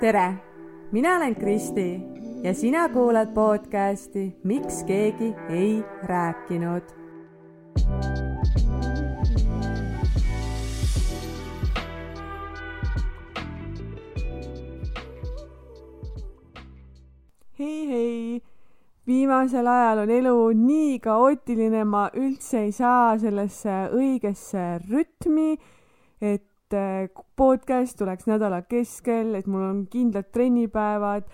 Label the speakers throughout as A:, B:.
A: tere, mina olen Kristi ja sina kuulad podcasti Miks keegi ei rääkinud. hei, hei, viimasel ajal on elu nii kaootiline, ma üldse ei saa sellesse õigesse rütmi, et et äh, podcast tuleks nädala keskel, et mul on kindlad trennipäevad.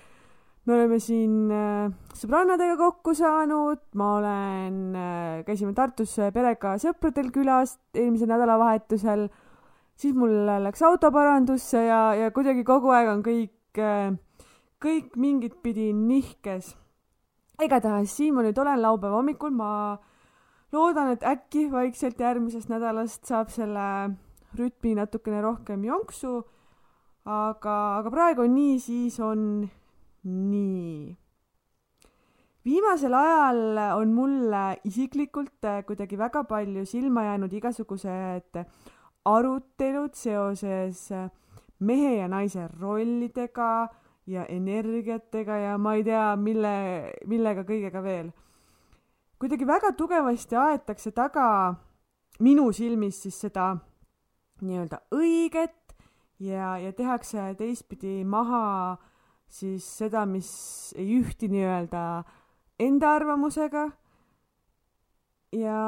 A: me oleme siin äh, sõbrannadega kokku saanud, ma olen, äh, käisime Tartus perega sõpradel külas eelmisel nädalavahetusel, siis mul läks auto parandusse ja, ja kuidagi kogu aeg on kõik, kõik mingit pidi nihkes. igatahes siin ma nüüd olen laupäeva hommikul, ma loodan, et äkki vaikselt järgmisest nädalast saab selle rütmi natukene rohkem jonksu, aga, aga praegu on nii, siis on nii. viimasel ajal on mulle isiklikult kuidagi väga palju silma jäänud igasugused arutelud seoses mehe ja naise rollidega ja energiatega ja ma ei tea, mille, millega kõigega veel. kuidagi väga tugevasti aetakse taga minu silmis siis seda nii-öelda õiget ja, ja tehakse teistpidi maha siis seda, mis ei ühti nii-öelda enda arvamusega. ja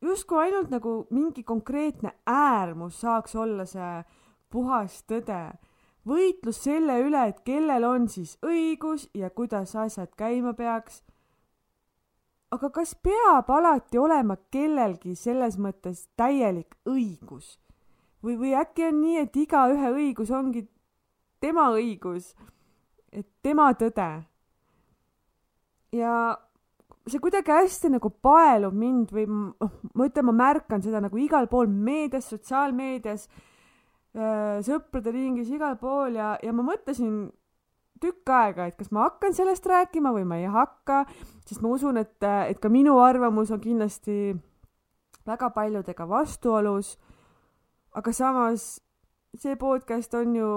A: justkui ainult nagu mingi konkreetne äärmus saaks olla see puhas tõde. võitlus selle üle, et kellel on siis õigus ja kuidas asjad käima peaks aga kas peab alati olema kellelgi selles mõttes täielik õigus? või, või äkki on nii, et igaühe õigus ongi tema õigus, et tema tõde? ja see kuidagi hästi nagu paelub mind või noh, ma ütlen, ma märkan seda nagu igal pool meedias, sotsiaalmeedias, äh, sõprade ringis, igal pool ja, ja ma mõtlesin tükk aega, et kas ma hakkan sellest rääkima või ma ei hakka, sest ma usun, et, et ka minu arvamus on kindlasti väga paljudega vastuolus. aga samas see podcast on ju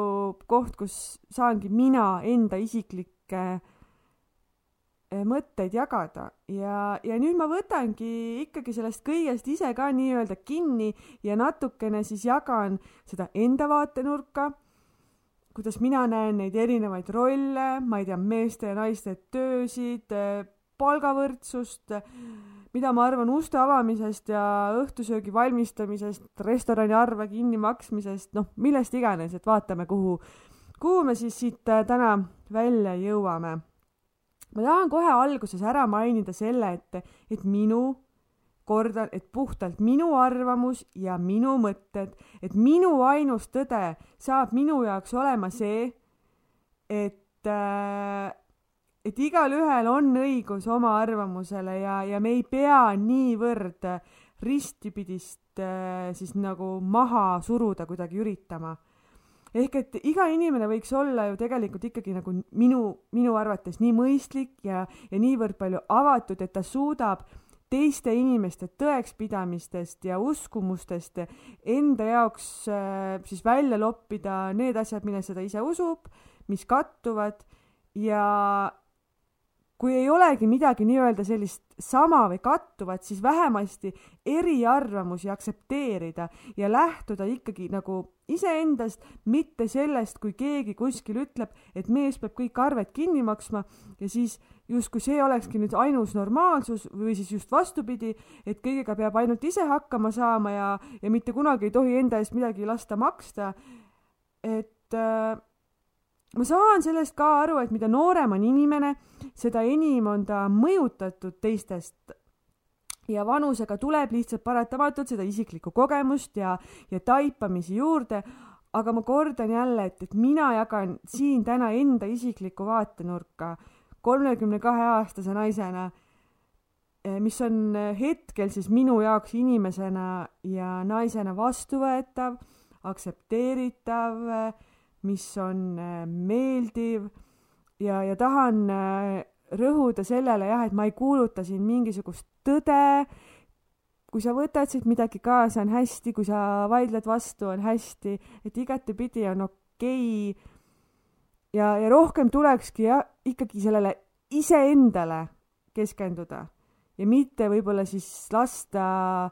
A: koht, kus saangi mina enda isiklikke eh, mõtteid jagada ja, ja nüüd ma võtangi ikkagi sellest kõigest ise ka nii-öelda kinni ja natukene siis jagan seda enda vaatenurka kuidas mina näen neid erinevaid rolle, ma ei tea, meeste ja naiste töösid, palgavõrdsust, mida ma arvan uste avamisest ja õhtusöögi valmistamisest, restorani arve kinnimaksmisest, noh, millest iganes, et vaatame, kuhu, kuhu me siis siit äh, täna välja jõuame. ma tahan kohe alguses ära mainida selle, et, et minu kordan, et puhtalt minu arvamus ja minu mõtted, et minu ainus tõde saab minu jaoks olema see, et äh, et igalühel on õigus oma arvamusele ja, ja me ei pea niivõrd ristipidist äh, siis nagu maha suruda kuidagi üritama. ehk et iga inimene võiks olla ju tegelikult ikkagi nagu minu, minu arvates nii mõistlik ja, ja niivõrd palju avatud, et ta suudab teiste inimeste tõekspidamistest ja uskumustest enda jaoks äh, siis välja loppida need asjad, millesse ta ise usub, mis kattuvad. Ja kui ei olegi midagi nii-öelda sellist sama või kattuvat, siis vähemasti eriarvamusi aktsepteerida ja lähtuda ikkagi nagu iseendast, mitte sellest, kui keegi kuskil ütleb, et mees peab kõik arved kinni maksma ja siis justkui see olekski nüüd ainus normaalsus või siis just vastupidi, et kõigega peab ainult ise hakkama saama ja, ja mitte kunagi ei tohi enda eest midagi lasta maksta. et äh, ma saan sellest ka aru, et mida noorem on inimene, seda enim on ta mõjutatud teistest ja vanusega tuleb lihtsalt paratamatult seda isiklikku kogemust ja, ja taipamisi juurde. aga ma kordan jälle, et, et mina jagan siin täna enda isiklikku vaatenurka kolmekümne kahe aastase naisena, eh, mis on hetkel siis minu jaoks inimesena ja naisena vastuvõetav, aktsepteeritav mis on meeldiv ja, ja tahan rõhuda sellele jah, et ma ei kuuluta siin mingisugust tõde. kui sa võtad siit midagi kaasa, on hästi, kui sa vaidled vastu, on hästi, et igatepidi on okei okay. Ja, ja rohkem tulekski jah, ikkagi sellele iseendale keskenduda ja mitte võib-olla siis lasta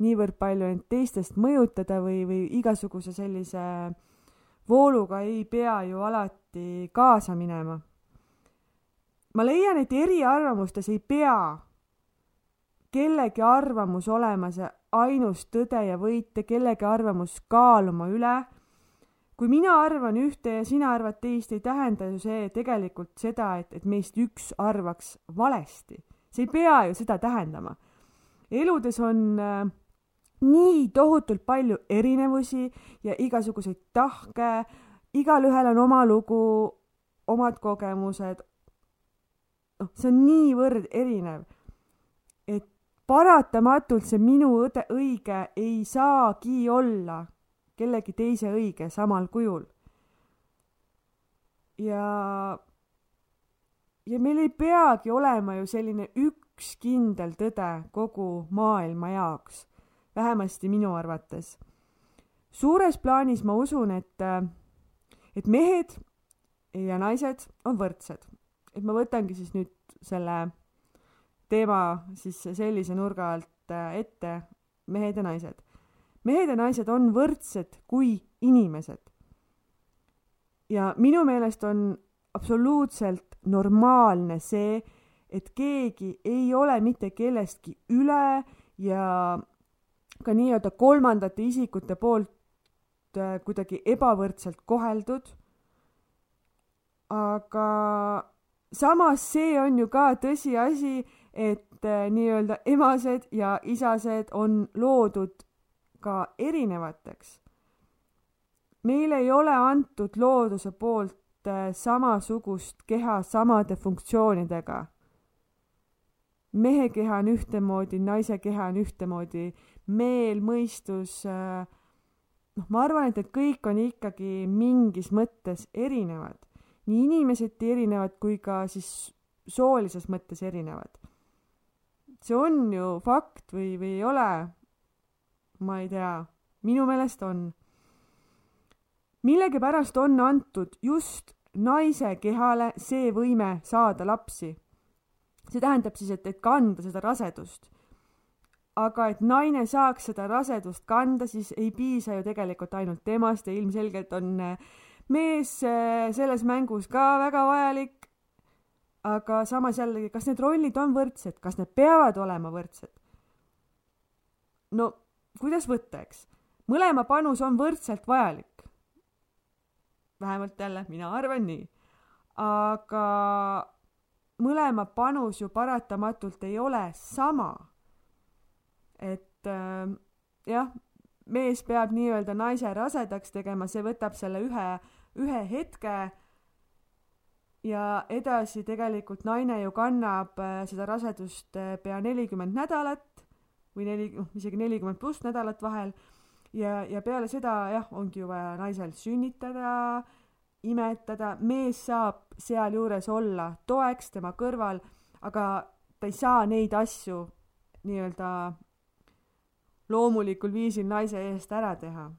A: niivõrd palju end teistest mõjutada või, või igasuguse sellise vooluga ei pea ju alati kaasa minema. ma leian, et eriarvamustes ei pea kellegi arvamus olema see ainus tõde ja võit ja kellegi arvamus kaaluma üle. Kui mina arvan ühte ja sina arvad teist, ei tähenda ju see tegelikult seda, et, et meist üks arvaks valesti. see ei pea ju seda tähendama. eludes on äh, nii tohutult palju erinevusi ja igasuguseid tahke, igalühel on oma lugu, omad kogemused. noh, see on niivõrd erinev, et paratamatult see minu õde, õige ei saagi olla kellegi teise õige samal kujul. ja, ja meil ei peagi olema ju selline üks kindel tõde kogu maailma jaoks vähemasti minu arvates. suures plaanis ma usun, et, et mehed ja naised on võrdsed. et ma võtangi siis nüüd selle teema siis sellise nurga alt ette, mehed ja naised. Mehed ja naised on võrdsed kui inimesed. ja minu meelest on absoluutselt normaalne see, et keegi ei ole mitte kellestki üle ja ka nii-öelda kolmandate isikute poolt äh, kuidagi ebavõrdselt koheldud. aga samas see on ju ka tõsiasi, et äh, nii-öelda emased ja isased on loodud ka erinevateks. meile ei ole antud looduse poolt äh, samasugust keha samade funktsioonidega. mehe keha on ühtemoodi, naise keha on ühtemoodi meel, mõistus, äh, noh, ma arvan, et need kõik on ikkagi mingis mõttes erinevad. nii inimeseti erinevad kui ka siis soolises mõttes erinevad. see on ju fakt või, või ei ole? Ma ei tea, minu meelest on. millegipärast on antud just naise kehale see võime saada lapsi. see tähendab siis, et, et kanda seda rasedust aga et naine saaks seda rasedust kanda, siis ei piisa ju tegelikult ainult temast ja ilmselgelt on äh, mees äh, selles mängus ka väga vajalik. aga samas jällegi, kas need rollid on võrdsed, kas need peavad olema võrdsed? no kuidas võtta, eks? mõlema panus on võrdselt vajalik. vähemalt jälle mina arvan nii. aga mõlema panus ju paratamatult ei ole sama et äh, jah, mees peab nii-öelda naise rasedaks tegema, see võtab selle ühe, ühe hetke ja edasi tegelikult naine ju kannab äh, seda rasedust äh, pea nelikümmend nädalat või neli, noh isegi nelikümmend pluss nädalat vahel ja, ja peale seda jah, ongi ju vaja naisel sünnitada, imetada, mees saab sealjuures olla toeks tema kõrval, aga ta ei saa neid asju nii-öelda loomulikul viisil naise eest ära teha.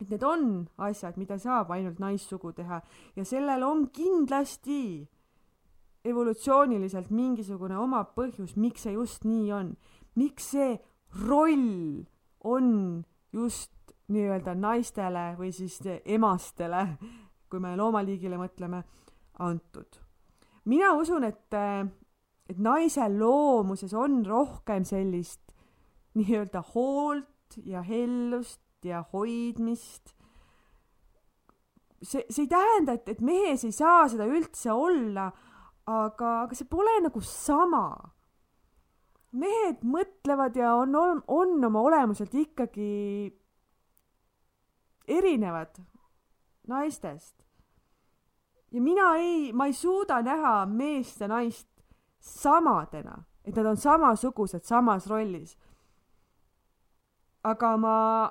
A: et need on asjad, mida saab ainult naissugu teha ja sellel on kindlasti evolutsiooniliselt mingisugune oma põhjus, miks see just nii on. Miks see roll on just nii-öelda naistele või siis emastele, kui me loomaliigile mõtleme, antud. mina usun, et, et naise loomuses on rohkem sellist nii-öelda hoolt ja hellust ja hoidmist. see, see ei tähenda, et, et mehes ei saa seda üldse olla, aga, aga see pole nagu sama. Mehed mõtlevad ja on, on, on oma olemuselt ikkagi erinevad naistest. ja mina ei, ma ei suuda näha meest ja naist samadena, et nad on samasugused samas rollis aga ma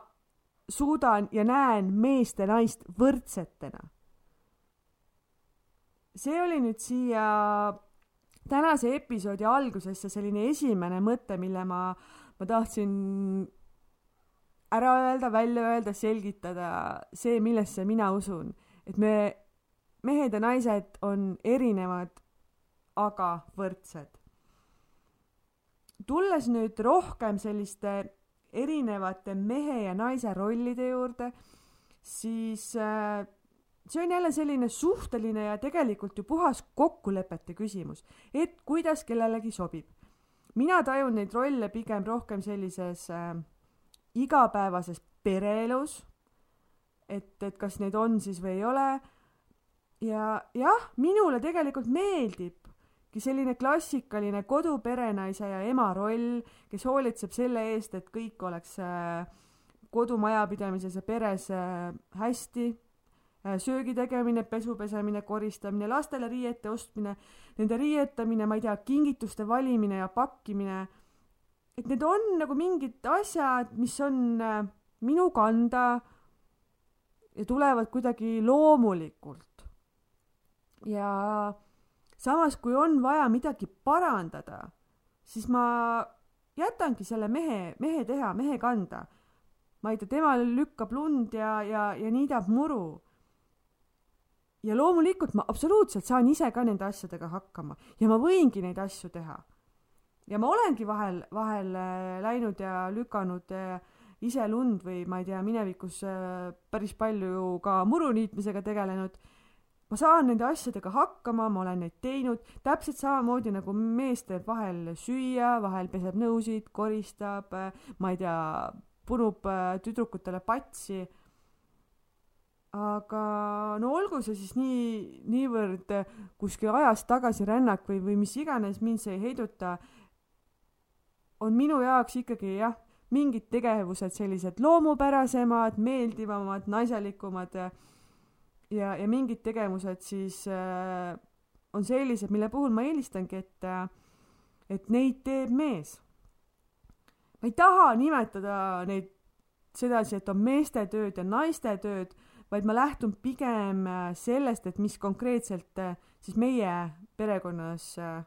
A: suudan ja näen meest ja naist võrdsetena. see oli nüüd siia tänase episoodi algusesse selline esimene mõte, mille ma, ma tahtsin ära öelda, välja öelda, selgitada see, millesse mina usun. et me, mehed ja naised on erinevad, aga võrdsed. tulles nüüd rohkem selliste erinevate mehe ja naise rollide juurde, siis äh, see on jälle selline suhteline ja tegelikult ju puhas kokkulepete küsimus, et kuidas kellelegi sobib. mina tajun neid rolle pigem rohkem sellises äh, igapäevases pereelus, et, et kas neid on siis või ei ole. ja jah, minule tegelikult meeldibki selline klassikaline koduperenaise ja ema roll, kes hoolitseb selle eest, et kõik oleks äh, kodumajapidamises ja peres äh, hästi söögi tegemine, pesu pesemine, koristamine, lastele riiete ostmine, nende riietamine, ma ei tea, kingituste valimine ja pakkimine. et need on nagu mingid asjad, mis on äh, minu kanda ja tulevad kuidagi loomulikult. ja samas, kui on vaja midagi parandada, siis ma jätangi selle mehe, mehe teha, mehe kanda. ma ei tea, tema lükkab lund ja, ja, ja niidab muru ja loomulikult ma absoluutselt saan ise ka nende asjadega hakkama ja ma võingi neid asju teha. ja ma olengi vahel, vahel äh, läinud ja lükanud äh, ise lund või ma ei tea, minevikus äh, päris palju ka muru niitmisega tegelenud. ma saan nende asjadega hakkama, ma olen neid teinud, täpselt samamoodi nagu mees teeb vahel süüa, vahel peseb nõusid, koristab, ma ei tea, punub tüdrukutele patsi aga no olgu see siis nii, niivõrd kuskil ajas tagasirännak või, või mis iganes, mind see ei heiduta, on minu jaoks ikkagi jah, mingid tegevused sellised loomupärasemad, meeldivamad, naiselikumad ja, ja, ja mingid tegevused siis äh, on sellised, mille puhul ma eelistangi, et et neid teeb mees. ma ei taha nimetada neid sedasi, et on meeste tööd ja naiste tööd vaid ma lähtun pigem äh, sellest, et mis konkreetselt äh, siis meie perekonnas äh,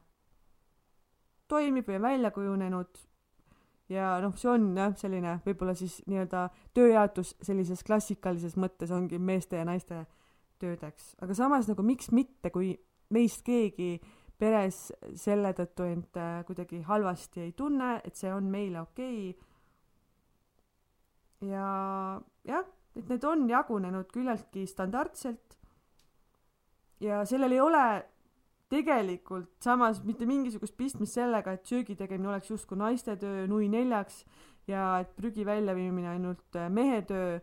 A: toimib või välja kujunenud. Ja noh, see on jah, selline võib-olla siis nii-öelda tööjaotus sellises klassikalises mõttes ongi meeste ja naiste töödeks, aga samas nagu miks mitte, kui meist keegi peres selle tõttu end kuidagi halvasti ei tunne, et see on meile okei. Okay.. ja jah et need on jagunenud küllaltki standardselt ja sellel ei ole tegelikult samas mitte mingisugust pistmist sellega, et söögi tegemine oleks justkui naiste töö nui neljaks ja et prügi väljaviimine ainult äh, mehe töö.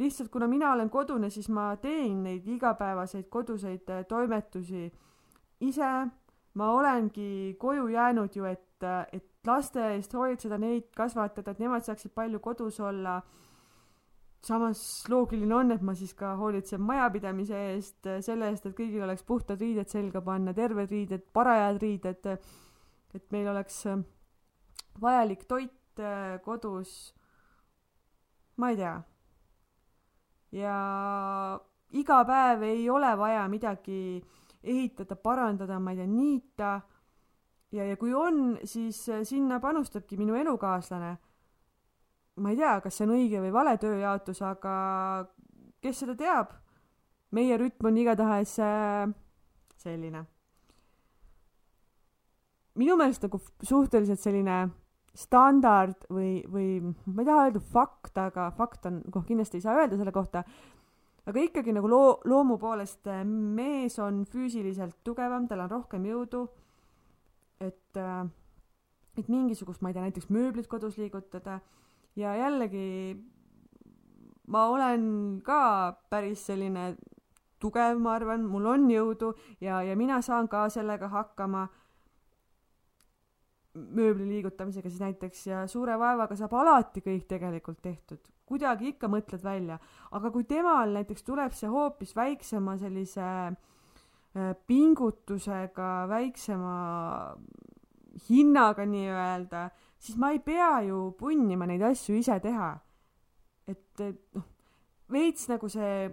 A: lihtsalt kuna mina olen kodune, siis ma teen neid igapäevaseid koduseid äh, toimetusi ise. ma olengi koju jäänud ju, et, äh, et laste eest hoolitseda, neid kasvatada, et nemad saaksid palju kodus olla samas loogiline on, et ma siis ka hoolitsen majapidamise eest, selle eest, et kõigil oleks puhtad riided selga panna, terved riided, parajad riided, et meil oleks äh, vajalik toit kodus, ma ei tea. ja iga päev ei ole vaja midagi ehitada, parandada, ma ei tea, niita. ja, ja kui on, siis sinna panustabki minu elukaaslane ma ei tea, kas see on õige või vale tööjaotus, aga kes seda teab. meie rütm on igatahes äh, selline. minu meelest nagu suhteliselt selline standard või, või ma ei taha öelda fakt, aga fakt on, noh, kindlasti ei saa öelda selle kohta, aga ikkagi nagu loo, loomu poolest äh, mees on füüsiliselt tugevam, tal on rohkem jõudu, et, äh, et mingisugust, ma ei tea, näiteks mööblit kodus liigutada ja jällegi ma olen ka päris selline tugev, ma arvan, mul on jõudu ja, ja mina saan ka sellega hakkama mööbli liigutamisega siis näiteks ja suure vaevaga saab alati kõik tegelikult tehtud, kuidagi ikka mõtled välja, aga kui temal näiteks tuleb see hoopis väiksema sellise äh, pingutusega, väiksema hinnaga nii-öelda, siis ma ei pea ju punnima neid asju ise teha. et, noh, veits nagu see,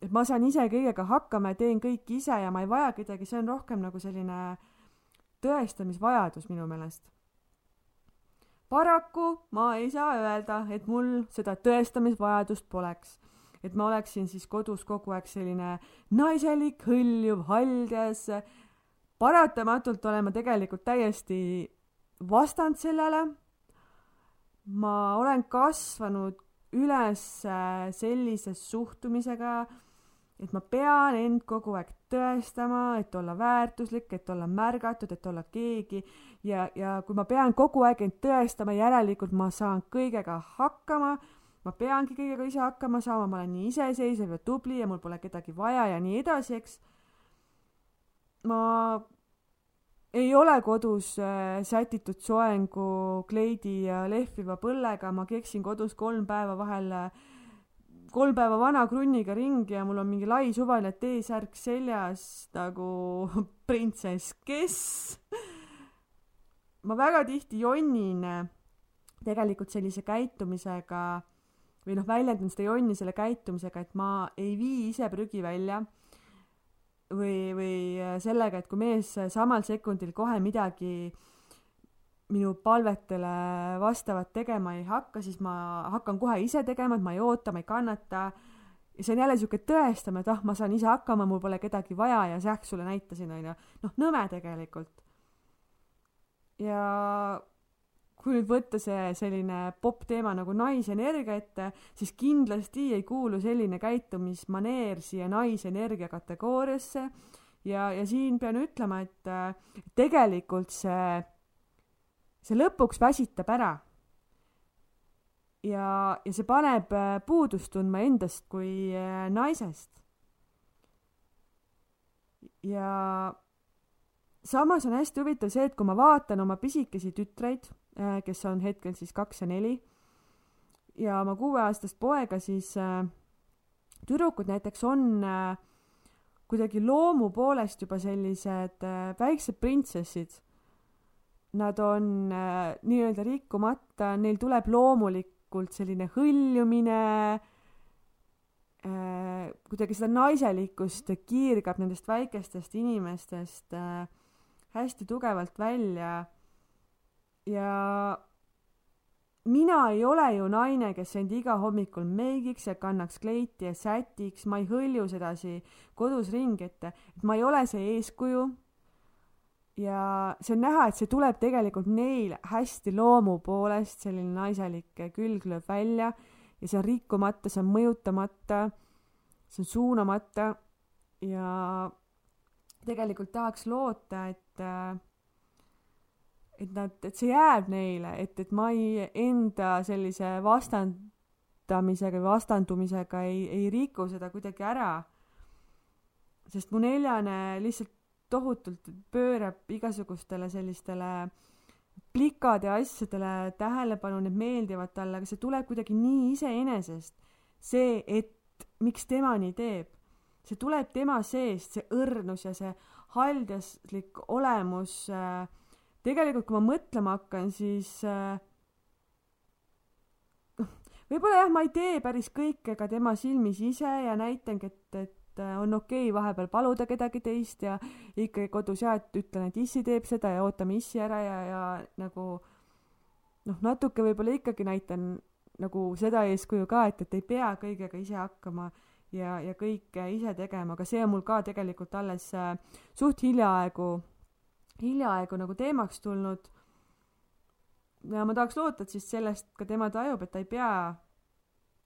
A: et ma saan ise kõigega hakkama ja teen kõik ise ja ma ei vaja kedagi, see on rohkem nagu selline tõestamisvajadus minu meelest. paraku ma ei saa öelda, et mul seda tõestamisvajadust poleks. et ma oleksin siis kodus kogu aeg selline naiselik, hõljuv, haljas. paratamatult olen ma tegelikult täiesti vastand sellele. ma olen kasvanud üles sellise suhtumisega, et ma pean end kogu aeg tõestama, et olla väärtuslik, et olla märgatud, et olla keegi ja, ja kui ma pean kogu aeg end tõestama, järelikult ma saan kõigega hakkama, ma peangi kõigega ise hakkama saama, ma olen nii iseseisev ja tubli ja mul pole kedagi vaja ja nii edasi, eks. ma ei ole kodus äh, sätitud soengu kleidi ja lehviva põllega, ma keksin kodus kolm päeva vahel äh, kolm päeva vana krunniga ringi ja mul on mingi lai suvaline T-särk seljas nagu printsess, kes? Ma väga tihti jonnin äh, tegelikult sellise käitumisega või noh, väljendan seda jonni selle käitumisega, et ma ei vii ise prügi välja või, või äh, sellega, et kui mees samal sekundil kohe midagi minu palvetele vastavat tegema ei hakka, siis ma hakkan kohe ise tegema, et ma ei oota, ma ei kannata. ja see on jälle siuke tõestamine, et ah, ma saan ise hakkama, mul pole kedagi vaja ja sähk sulle näitasin, onju. noh, nõme tegelikult ja kui nüüd võtta see selline popp teema nagu naisenergia ette, siis kindlasti ei kuulu selline käitumismaneer siia naisenergia kategooriasse ja, ja siin pean ütlema, et tegelikult see, see lõpuks väsitab ära. ja, ja see paneb puudust tundma endast kui naisest. ja samas on hästi huvitav see, et kui ma vaatan oma pisikesi tütreid, äh, kes on hetkel siis kaks ja neli, ja oma kuueaastast poega, siis äh, tüdrukud näiteks on äh, kuidagi loomu poolest juba sellised äh, väiksed printsessid. Nad on äh, nii-öelda rikkumata, neil tuleb loomulikult selline hõljumine äh,, kuidagi seda naiselikkust kiirgab nendest väikestest inimestest äh, hästi tugevalt välja ja mina ei ole ju naine, kes end iga hommikul meigiks ja kannaks kleiti ja sätiks, ma ei hõlju sedasi kodus ringi, et, et ma ei ole see eeskuju. ja see on näha, et see tuleb tegelikult neil hästi loomu poolest, selline naiselik külg lööb välja ja see on rikkumata, see on mõjutamata, see on suunamata. Ja tegelikult tahaks loota, et et et nad, et see jääb neile, et, et ma ei enda sellise vastandamisega või vastandumisega ei, ei riku seda kuidagi ära. sest mu neljane lihtsalt tohutult pöörab igasugustele sellistele plikade asjadele tähelepanu, need meeldivad talle, aga see tuleb kuidagi nii iseenesest. see, et miks tema nii teeb, see tuleb tema seest, see õrnus ja see haldjaslik olemus äh, tegelikult kui ma mõtlema hakkan, siis äh, noh, võib-olla jah, ma ei tee päris kõike ka tema silmis ise ja näitangi, et, et äh, on okei okay vahepeal paluda kedagi teist ja ikkagi kodus ja et ütlen, et issi teeb seda ja ootame issi ära ja, ja nagu noh, natuke võib-olla ikkagi näitan nagu seda eeskuju ka, et, et ei pea kõigega ise hakkama ja, ja kõike ise tegema, aga see on mul ka tegelikult alles äh, suht hiljaaegu, hiljaaegu nagu teemaks tulnud. ja ma tahaks loota, et siis sellest ka tema tajub, et ta ei pea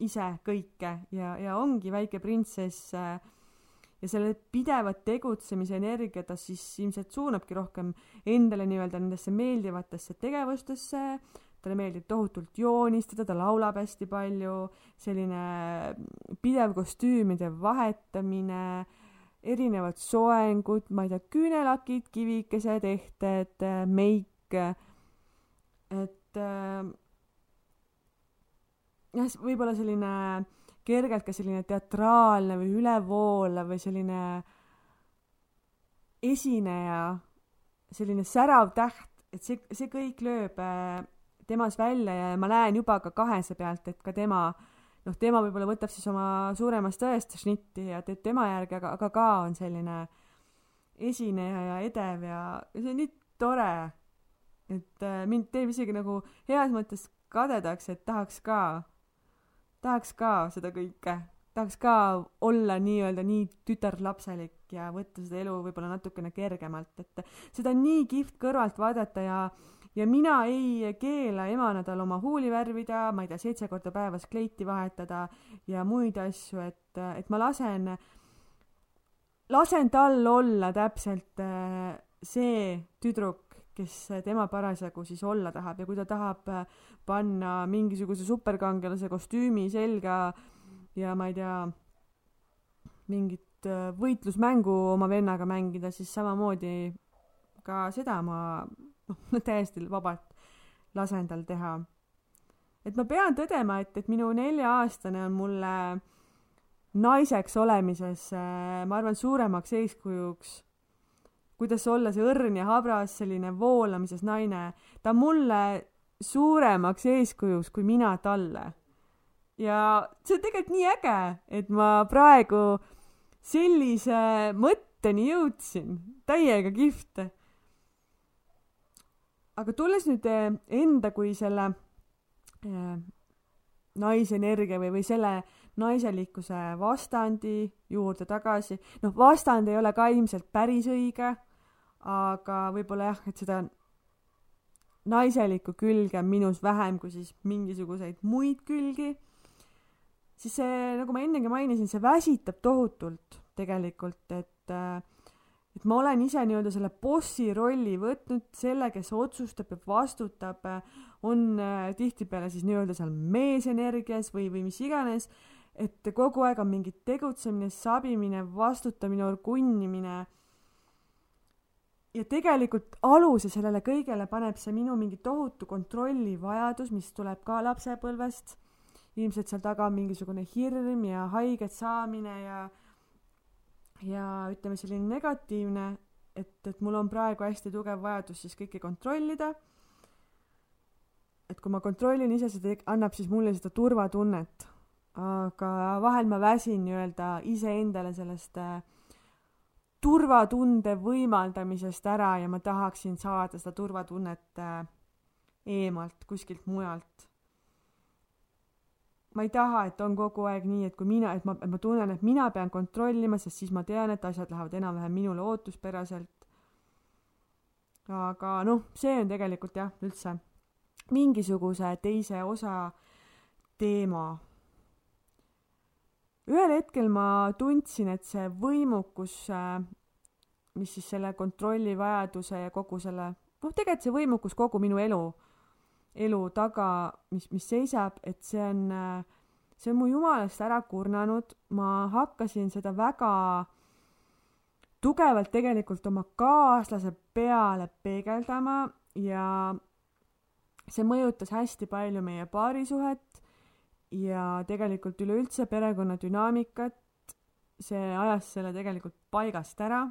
A: ise kõike ja, ja ongi väike printsess äh, ja selle pideva tegutsemise energia ta siis ilmselt suunabki rohkem endale nii-öelda nendesse meeldivatesse tegevustesse talle meeldib tohutult joonistada, ta laulab hästi palju, selline pidev kostüümide vahetamine, erinevad soengud, ma ei tea, küünelakid, kivikesed, ehted, meik, et äh, jah, võib-olla selline kergelt ka selline teatraalne või ülevoolav või selline esineja, selline särav täht, et see, see kõik lööb äh, temas välja ja ma näen juba ka kahese pealt, et ka tema noh, tema võib-olla võtab siis oma suuremast tõest šnitti ja teeb tema järgi, aga, aga ka on selline esineja ja edev ja, see on nii tore. et äh, mind teeb isegi nagu heas mõttes kadedaks, et tahaks ka, tahaks ka seda kõike, tahaks ka olla nii-öelda nii tütarlapselik ja võtta seda elu võib-olla natukene kergemalt, et seda on nii kihvt kõrvalt vaadata ja ja mina ei keela emana tal oma huuli värvida, ma ei tea, seitse korda päevas kleiti vahetada ja muid asju, et, et ma lasen, lasen tal olla täpselt äh, see tüdruk, kes tema parasjagu siis olla tahab. Ja kui ta tahab äh, panna mingisuguse superkangelase kostüümi selga ja ma ei tea, mingit äh, võitlusmängu oma vennaga mängida, siis samamoodi ka seda ma noh, täiesti vabalt lasen tal teha. et ma pean tõdema, et, et minu nelja-aastane on mulle naiseks olemises, äh, ma arvan, suuremaks eeskujuks kuidas olla see õrn ja habras selline voolamises naine. ta mulle suuremaks eeskujuks kui mina talle. ja see on tegelikult nii äge, et ma praegu sellise mõtteni jõudsin, täiega kihvt. Aga tulles nüüd eh, enda kui selle äh, naisenergia või, või selle naiselikkuse vastandi juurde tagasi, noh, vastand ei ole ka ilmselt päris õige aga võib-olla jah, et seda naiselikku külge on minus vähem kui siis mingisuguseid muid külgi, siis see, nagu ma ennegi mainisin, see väsitab tohutult tegelikult, et äh, et ma olen ise nii-öelda selle bossi rolli võtnud, selle, kes otsustab ja vastutab, on äh, tihtipeale siis nii-öelda seal meesenergias või, või mis iganes, et kogu aeg on mingi tegutsemine, sabimine, vastutamine, orgunnimine ja tegelikult aluse sellele kõigele paneb see minu mingi tohutu kontrollivajadus, mis tuleb ka lapsepõlvest. ilmselt seal taga on mingisugune hirm ja haiget saamine ja, ja ütleme, selline negatiivne, et, et mul on praegu hästi tugev vajadus siis kõike kontrollida. et kui ma kontrollin ise, see annab siis mulle seda turvatunnet. aga vahel ma väsin nii-öelda iseendale sellest äh, turvatunde võimaldamisest ära ja ma tahaksin saada seda turvatunnet äh, eemalt, kuskilt mujalt. Ma ei taha, et on kogu aeg nii, et kui mina, et ma, et ma tunnen, et mina pean kontrollima, sest siis ma tean, et asjad lähevad enam-vähem minule ootuspäraselt. aga noh, see on tegelikult jah, üldse mingisuguse teise osa teema ühel hetkel ma tundsin, et see võimukus, mis siis selle kontrollivajaduse ja kogu selle, noh, tegelikult see võimukus kogu minu elu, elu taga, mis, mis seisab, et see on, äh, see on mu jumalast ära kurnanud, ma hakkasin seda väga tugevalt tegelikult oma kaaslase peale peegeldama ja see mõjutas hästi palju meie paarisuhet ja tegelikult üleüldse perekonna dünaamikat, see ajas selle tegelikult paigast ära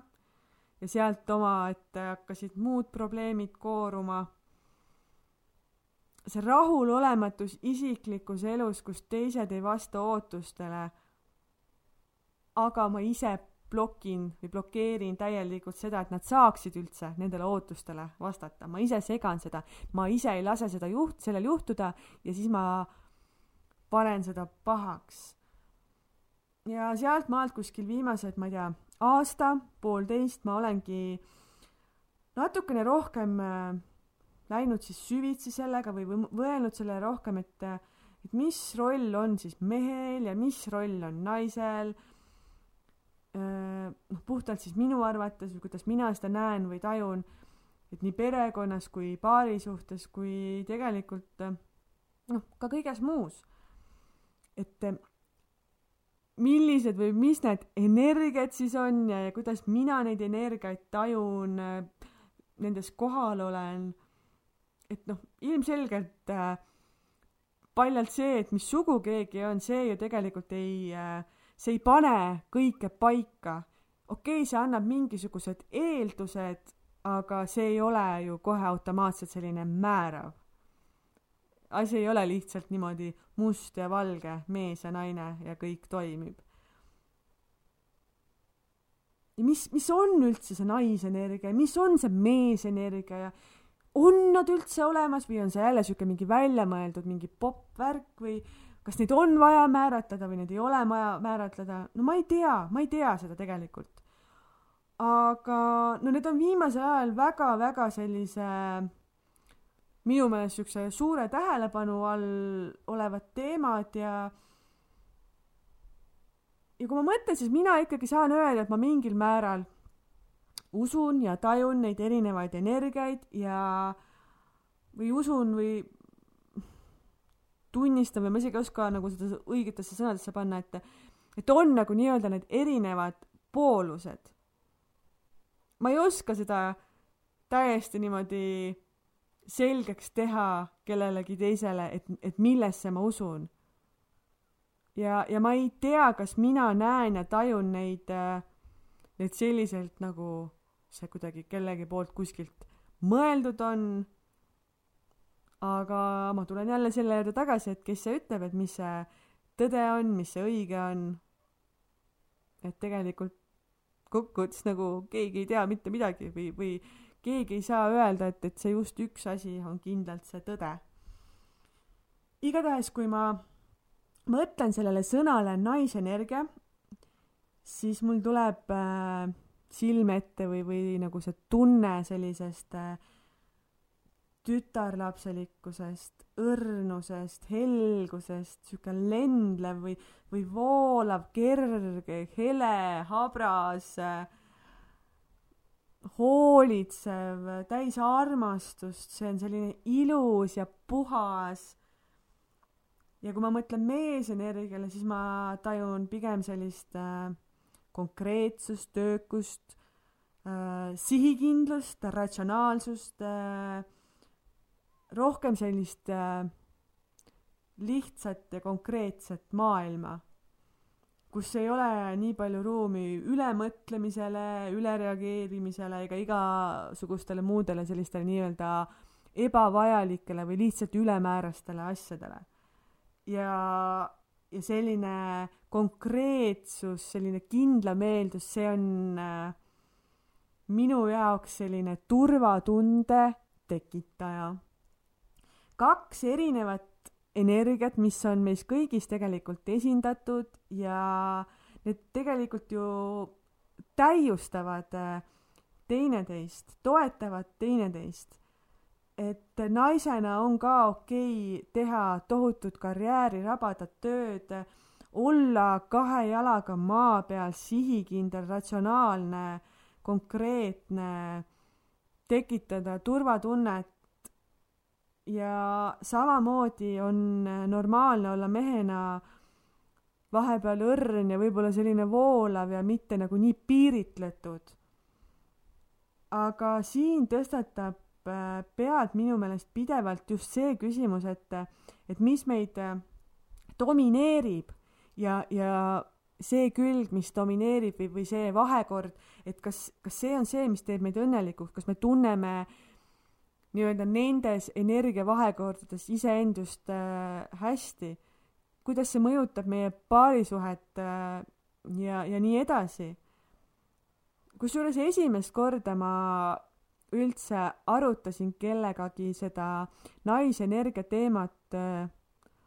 A: ja sealt omaette hakkasid muud probleemid kooruma. See rahulolematus isiklikus elus, kus teised ei vasta ootustele, aga ma ise blokin või blokeerin täielikult seda, et nad saaksid üldse nendele ootustele vastata, ma ise segan seda, ma ise ei lase seda juht-, sellel juhtuda ja siis ma panen seda pahaks. ja sealt maalt kuskil viimased, ma ei tea, aasta, poolteist ma olengi natukene rohkem äh, läinud siis süvitsi sellega või mõelnud sellele rohkem, et, et mis roll on siis mehel ja mis roll on naisel. Noh, puhtalt siis minu arvates või kuidas mina seda näen või tajun, et nii perekonnas kui paari suhtes kui tegelikult noh, ka kõiges muus et millised või mis need energiad siis on ja, ja kuidas mina neid energiaid tajun, nendes kohal olen. Et noh, ilmselgelt äh, paljalt see, et mis sugu keegi on, see ju tegelikult ei äh,, see ei pane kõike paika. okei okay,, see annab mingisugused eeldused, aga see ei ole ju kohe automaatselt selline määrav asi ei ole lihtsalt niimoodi must ja valge, mees ja naine ja kõik toimib. ja mis, mis on üldse see naisenergia ja mis on see meesenergia ja on nad üldse olemas või on see jälle siuke mingi väljamõeldud mingi popp värk või kas neid on vaja määratleda või neid ei ole vaja määratleda, no ma ei tea, ma ei tea seda tegelikult. aga no need on viimasel ajal väga-väga sellise minu meelest siukse suure tähelepanu all olevad teemad ja ja kui ma mõtlen, siis mina ikkagi saan öelda, et ma mingil määral usun ja tajun neid erinevaid energiaid ja või usun või tunnistan või ma isegi ei oska nagu seda õigetesse sõnadesse panna, et et on nagu nii-öelda need erinevad poolused. ma ei oska seda täiesti niimoodi selgeks teha kellelegi teisele, et, et millesse ma usun. ja, ja ma ei tea, kas mina näen ja tajun neid, neid selliselt nagu see kuidagi kellegi poolt kuskilt mõeldud on. aga ma tulen jälle selle juurde tagasi, et kes see ütleb, et mis see tõde on, mis see õige on. et tegelikult kokkuvõttes nagu keegi ei tea mitte midagi või, või keegi ei saa öelda, et, et see just üks asi on kindlalt see tõde. igatahes, kui ma mõtlen sellele sõnale naisenergia, siis mul tuleb äh, silme ette või, või nagu see tunne sellisest äh, tütarlapselikkusest, õrnusest, helgusest, sihuke lendlev või, või voolav, kerge, hele, habras, äh, hoolitsev, täis armastust, see on selline ilus ja puhas. ja kui ma mõtlen meesenergiale, siis ma tajun pigem sellist äh, konkreetsust, töökust äh,, sihikindlust, ratsionaalsust äh,, rohkem sellist äh, lihtsat ja konkreetset maailma, kus ei ole nii palju ruumi ülemõtlemisele, ülereageerimisele ega igasugustele muudele sellistele nii-öelda ebavajalikele või lihtsalt ülemäärastele asjadele. ja ja selline konkreetsus, selline kindlameeldus, see on äh, minu jaoks selline turvatunde tekitaja. kaks erinevat energiat, mis on meis kõigis tegelikult esindatud ja need tegelikult ju täiustavad äh, teineteist, toetavad teineteist et naisena on ka okei okay teha tohutut karjääri, rabada tööd, olla kahe jalaga maa peal, sihikindel, ratsionaalne, konkreetne, tekitada turvatunnet ja samamoodi on normaalne olla mehena vahepeal õrn ja võib-olla selline voolav ja mitte nagu nii piiritletud. aga siin tõstatab Äh, pead minu meelest pidevalt just see küsimus, et, et mis meid äh, domineerib ja, ja see külg, mis domineerib või, või see vahekord, et kas, kas see on see, mis teeb meid õnnelikuks, kas me tunneme nii-öelda nendes energiavahekordades iseendust äh, hästi, kuidas see mõjutab meie paarisuhet äh, ja, ja nii edasi. kusjuures esimest korda ma üldse arutasin kellegagi seda naisenergia teemat äh,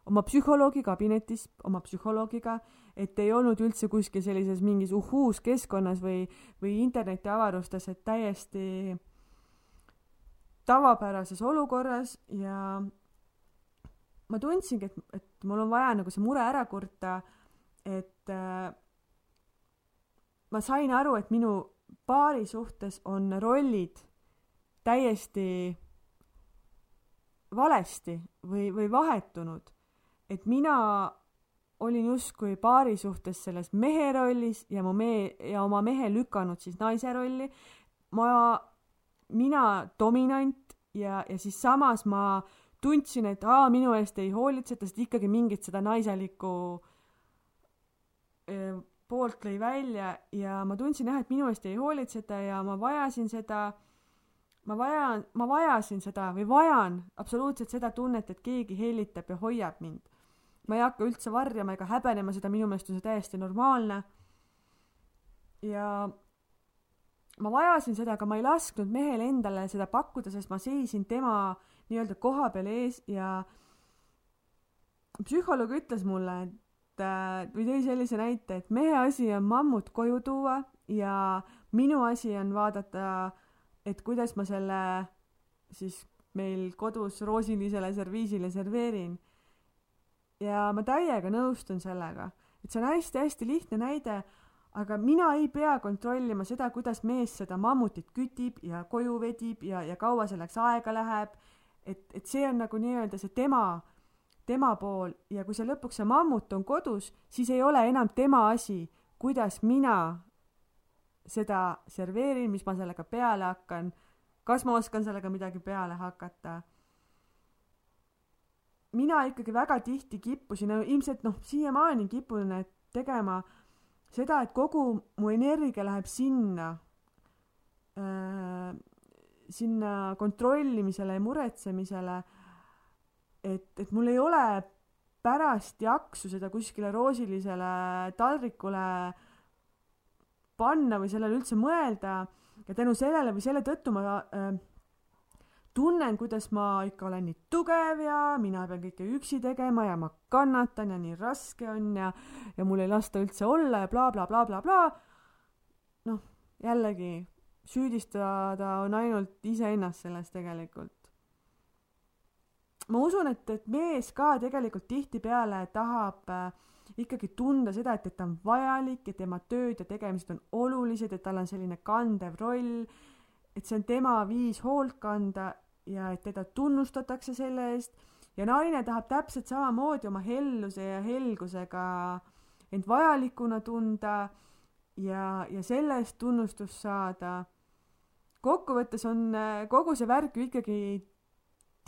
A: oma psühholoogi kabinetis, oma psühholoogiga, et ei olnud üldse kuskil sellises mingis uhuus keskkonnas või, või internetiavarustes, et täiesti tavapärases olukorras ja ma tundsingi, et, et mul on vaja nagu see mure ära kurta, et äh, ma sain aru, et minu paari suhtes on rollid täiesti valesti või, või vahetunud. Et mina olin justkui paari suhtes selles mehe rollis ja mu mehe ja oma mehe lükanud siis naise rolli. ma, mina dominant ja, ja siis samas ma tundsin, et aa, minu eest ei hoolitseta, sest ikkagi mingit seda naiselikku poolt lõi välja ja ma tundsin jah, et minu eest ei hoolitseta ja ma vajasin seda ma vajan, ma vajasin seda või vajan absoluutselt seda tunnet, et keegi hellitab ja hoiab mind. Ma ei hakka üldse varjama ega häbenema seda, minu meelest on see täiesti normaalne. ja ma vajasin seda, aga ma ei lasknud mehel endale seda pakkuda, sest ma seisin tema nii-öelda koha peal ees ja psühholoog ütles mulle, et äh, või tõi sellise näite, et mehe asi on mammut koju tuua ja minu asi on vaadata, et kuidas ma selle siis meil kodus roosilisele serviisile serveerin. Ja ma täiega nõustun sellega, et see on hästi-hästi lihtne näide aga mina ei pea kontrollima seda, kuidas mees seda mammutit kütib ja koju vedib ja, ja kaua selleks aega läheb. et, et see on nagu nii-öelda see tema, tema pool ja kui see lõpuks see mammut on kodus, siis ei ole enam tema asi, kuidas mina seda serveerin, mis ma sellega peale hakkan, kas ma oskan sellega midagi peale hakata. Mina ikkagi väga tihti kippusin, ilmselt noh, siiamaani kipun tegema seda, et kogu mu energia läheb sinna äh,, sinna kontrollimisele ja muretsemisele, et, et mul ei ole pärast jaksu seda kuskile roosilisele taldrikule panna või sellele üldse mõelda. Ja tänu sellele või selle tõttu ma äh, tunnen, kuidas ma ikka olen nii tugev ja mina pean kõike üksi tegema ja ma kannatan ja nii raske on ja, ja mul ei lasta üldse olla ja blablabla bla, bla, bla, bla. noh, jällegi süüdistada on ainult iseennast selles tegelikult. ma usun, et, et mees ka tegelikult tihtipeale tahab äh, ikkagi tunda seda, et, et ta on vajalik ja tema tööd ja tegemised on olulised, et tal on selline kandev roll, et see on tema viis hoolt kanda ja et teda tunnustatakse selle eest ja naine tahab täpselt samamoodi oma helluse ja helgusega end vajalikuna tunda ja, ja selle eest tunnustust saada. kokkuvõttes on äh, kogu see värk ju ikkagi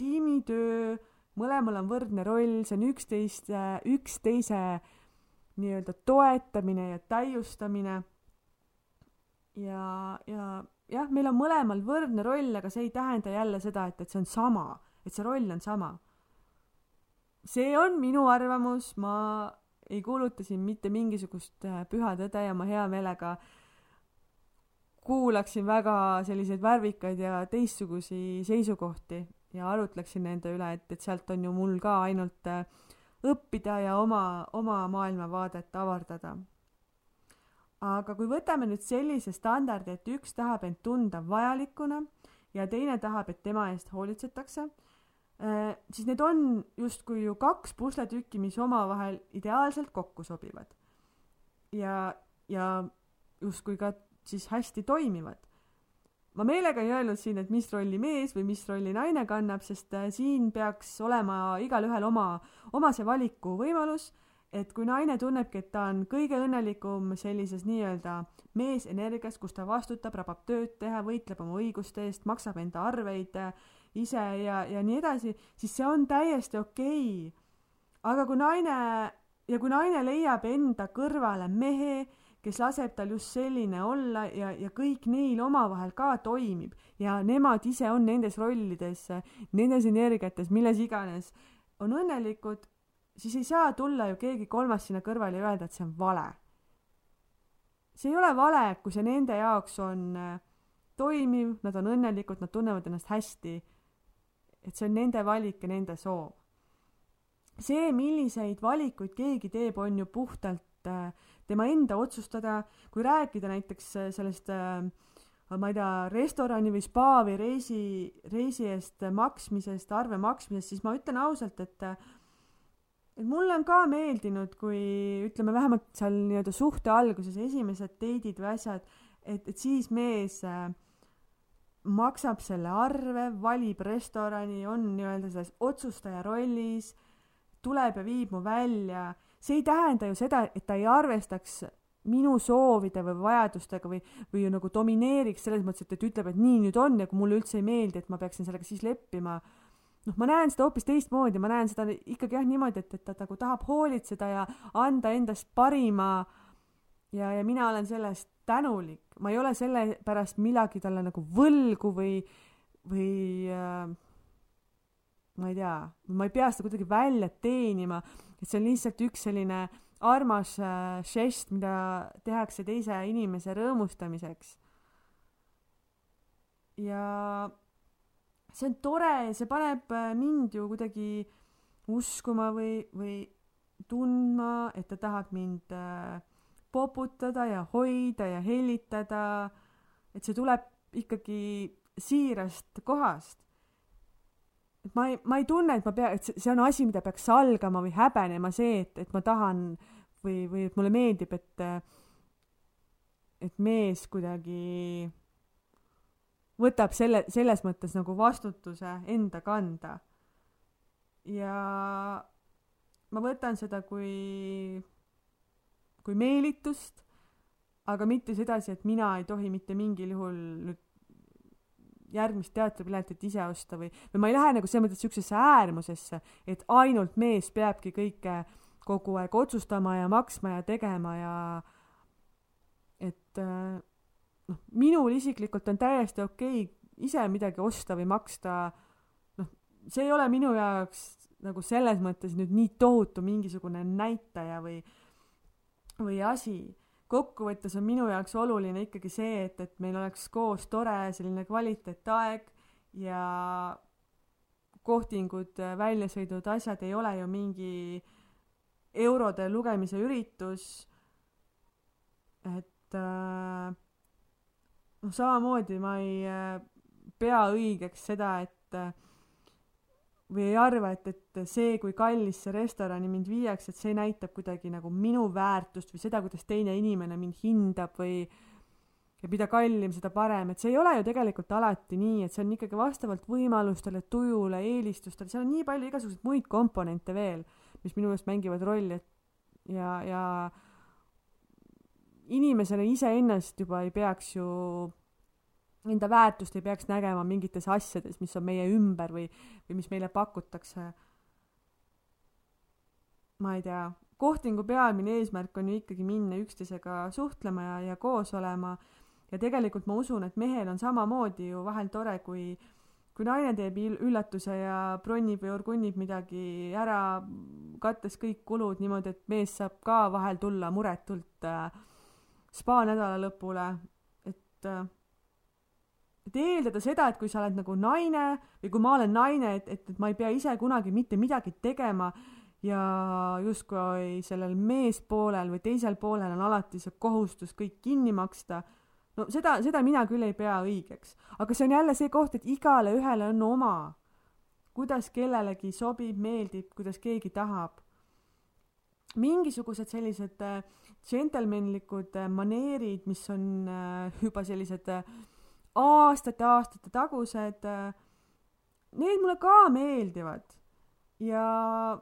A: tiimitöö, mõlemal on võrdne roll, see on üksteist, üksteise nii-öelda toetamine ja täiustamine. ja, ja jah, meil on mõlemal võrdne roll, aga see ei tähenda jälle seda, et, et see on sama, et see roll on sama. see on minu arvamus, ma ei kuuluta siin mitte mingisugust äh, püha tõde ja ma hea meelega kuulaksin väga selliseid värvikaid ja teistsugusi seisukohti ja arutleksin nende üle, et, et sealt on ju mul ka ainult äh, õppida ja oma, oma maailmavaadet avardada aga kui võtame nüüd sellise standardi, et üks tahab end tunda vajalikuna ja teine tahab, et tema eest hoolitsetakse, äh, siis need on justkui ju kaks pusletükki, mis omavahel ideaalselt kokku sobivad. ja, ja justkui ka siis hästi toimivad. ma meelega ei öelnud siin, et mis rolli mees või mis rolli naine kannab, sest äh, siin peaks olema igalühel oma, oma see valikuvõimalus et kui naine tunnebki, et ta on kõige õnnelikum sellises nii-öelda meesenergias, kus ta vastutab, rabab tööd teha, võitleb oma õiguste eest, maksab enda arveid äh, ise ja, ja nii edasi, siis see on täiesti okei. Okay.. aga kui naine ja kui naine leiab enda kõrvale mehe, kes laseb tal just selline olla ja, ja kõik neil omavahel ka toimib ja nemad ise on nendes rollides, nendes energiates, milles iganes, on õnnelikud siis ei saa tulla ju keegi kolmas sinna kõrvale ja öelda, et see on vale. see ei ole vale, kui see nende jaoks on äh, toimiv, nad on õnnelikud, nad tunnevad ennast hästi. et see on nende valik ja nende soov. see, milliseid valikuid keegi teeb, on ju puhtalt äh, tema enda otsustada, kui rääkida näiteks äh, sellest ma ei tea, restorani või spa või reisi, reisi eest maksmisest, arve maksmisest, siis ma ütlen ausalt, et et mulle on ka meeldinud, kui ütleme vähemalt seal nii-öelda suhte alguses esimesed date'id või asjad, et, et siis mees äh, maksab selle arve, valib restorani, on nii-öelda selles otsustaja rollis, tuleb ja viib mu välja. see ei tähenda ju seda, et ta ei arvestaks minu soovide või vajadustega või, või nagu domineeriks selles mõttes, et, et ütleb, et nii nüüd on ja kui mulle üldse ei meeldi, et ma peaksin sellega siis leppima noh, ma näen seda hoopis teistmoodi, ma näen seda ikkagi jah niimoodi, et, et ta nagu tahab hoolitseda ja anda endast parima. ja, ja mina olen selle eest tänulik, ma ei ole selle pärast midagi talle nagu võlgu või, või äh, ma ei tea, ma ei pea seda kuidagi välja teenima, et see on lihtsalt üks selline armas äh, žest, mida tehakse teise inimese rõõmustamiseks. ja see on tore see paneb äh, mind ju kuidagi uskuma või, või tundma, et ta tahab mind äh, poputada ja hoida ja hellitada. et see tuleb ikkagi siirast kohast. et ma ei, ma ei tunne, et ma pea, et see on asi, mida peaks salgama või häbenema see, et, et ma tahan või, või et mulle meeldib, et, et mees kuidagi võtab selle, selles mõttes nagu vastutuse enda kanda. ja ma võtan seda kui, kui meelitust, aga mitte sedasi, et mina ei tohi mitte mingil juhul nüüd järgmist teatripiletit ise osta või, või ma ei lähe nagu selles mõttes siuksesse äärmusesse, et ainult mees peabki kõike kogu aeg otsustama ja maksma ja tegema ja et noh, minul isiklikult on täiesti okei okay ise midagi osta või maksta. noh, see ei ole minu jaoks nagu selles mõttes nüüd nii tohutu mingisugune näitaja või, või asi. kokkuvõttes on minu jaoks oluline ikkagi see, et, et meil oleks koos tore selline kvaliteetaeg ja kohtingud, väljasõidud, asjad ei ole ju mingi eurode lugemise üritus. et äh, noh, samamoodi ma ei äh, pea õigeks seda, et äh, või ei arva, et, et see, kui kallisse restorani mind viiakse, et see näitab kuidagi nagu minu väärtust või seda, kuidas teine inimene mind hindab või ja mida kallim, seda parem, et see ei ole ju tegelikult alati nii, et see on ikkagi vastavalt võimalustele, tujule, eelistustele, seal on nii palju igasuguseid muid komponente veel, mis minu meelest mängivad rolli, et ja, ja inimesena iseennast juba ei peaks ju enda väärtust ei peaks nägema mingites asjades, mis on meie ümber või, või mis meile pakutakse. ma ei tea, kohtingu peamine eesmärk on ju ikkagi minna üksteisega suhtlema ja, ja koos olema. ja tegelikult ma usun, et mehel on samamoodi ju vahel tore, kui, kui naine teeb üllatuse ja bronnib või orgunnib midagi ära, kattes kõik kulud niimoodi, et mees saab ka vahel tulla muretult äh, spa nädala lõpule, et äh, et eeldada seda, et kui sa oled nagu naine või kui ma olen naine, et, et, et ma ei pea ise kunagi mitte midagi tegema ja justkui sellel meespoolel või teisel poolel on alati see kohustus kõik kinni maksta. no seda, seda mina küll ei pea õigeks, aga see on jälle see koht, et igale ühele on oma, kuidas kellelegi sobib, meeldib, kuidas keegi tahab. Mingisugused sellised džentelmenlikud äh, äh, maneerid, mis on äh, juba sellised äh, aastate-aastate tagused, äh, need mulle ka meeldivad. ja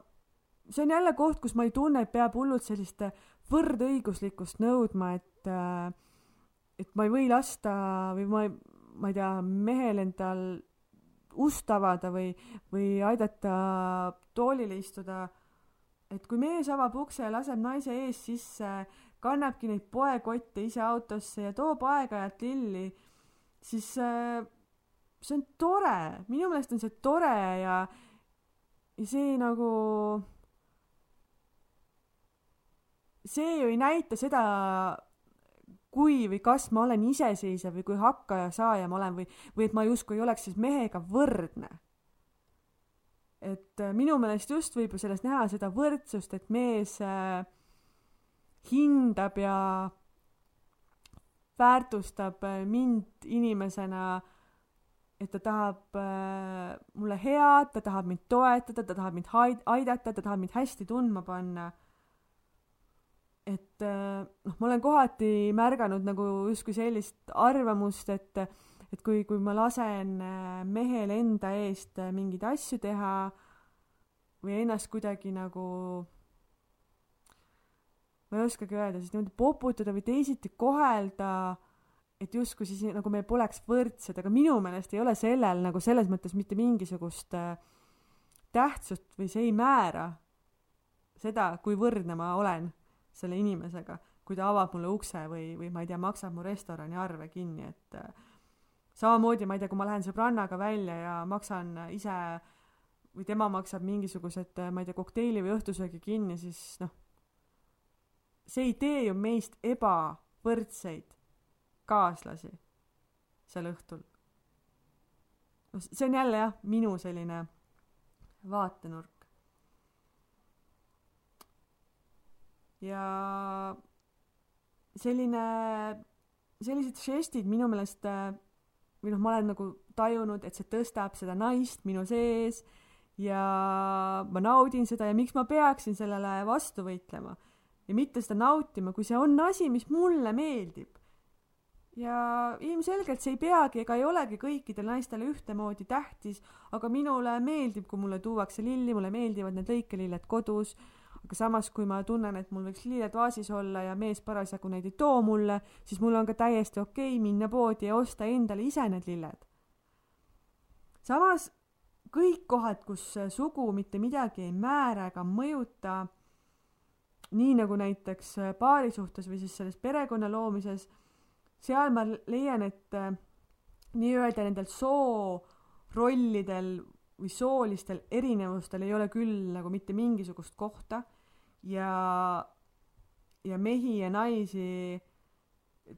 A: see on jälle koht, kus ma ei tunne, et peab hullult sellist võrdõiguslikkust nõudma, et, äh, et ma ei või lasta või ma ei, ma ei tea, mehel endal ust avada või, või aidata toolile istuda. Et kui mees avab ukse ja laseb naise ees sisse, kannabki neid poekotte ise autosse ja toob aeg-ajalt lilli siis äh, see on tore, minu meelest on see tore ja, ja see nagu, see ju ei näita seda, kui või kas ma olen iseseisev või kui hakkaja-saaja ma olen või, või et ma justkui ei oleks siis mehega võrdne. Et äh, minu meelest just võib ju sellest näha seda võrdsust, et mees äh, hindab ja väärtustab äh, mind inimesena, et ta tahab mulle head, ta tahab mind toetada, ta tahab mind aidata, ta tahab mind hästi tundma panna. et noh, ma olen kohati märganud nagu justkui sellist arvamust, et, et kui, kui ma lasen mehel enda eest mingeid asju teha või ennast kuidagi nagu ma ei oskagi öelda, siis niimoodi poputada või teisiti kohelda, et justkui siis nagu me poleks võrdsed, aga minu meelest ei ole sellel nagu selles mõttes mitte mingisugust äh, tähtsust või see ei määra seda, kui võrdne ma olen selle inimesega, kui ta avab mulle ukse või, või ma ei tea, maksab mu restorani arve kinni, et äh, samamoodi, ma ei tea, kui ma lähen sõbrannaga välja ja maksan ise või tema maksab mingisugused, ma ei tea, kokteili või õhtusöögi kinni, siis noh see ei tee ju meist ebavõrdseid kaaslasi sel õhtul. noh, see on jälle jah, minu selline vaatenurk. ja selline, sellised žestid minu meelest või noh, ma olen nagu tajunud, et see tõstab seda naist minu sees ja ma naudin seda ja miks ma peaksin sellele vastu võitlema ja mitte seda nautima, kui see on asi, mis mulle meeldib. ja ilmselgelt see ei peagi ega ei olegi kõikidele naistele ühtemoodi tähtis, aga minule meeldib, kui mulle tuuakse lilli, mulle meeldivad need lõikelilled kodus, aga samas, kui ma tunnen, et mul võiks lilled vaasis olla ja mees parasjagu neid ei too mulle, siis mul on ka täiesti okei okay minna poodi ja osta endale ise need lilled. samas kõik kohad, kus sugu mitte midagi ei määra ega mõjuta, nii nagu näiteks paari suhtes või siis selles perekonna loomises, seal ma leian, et äh, nii-öelda nendel soorollidel või soolistel erinevustel ei ole küll nagu mitte mingisugust kohta ja, ja mehi ja naisi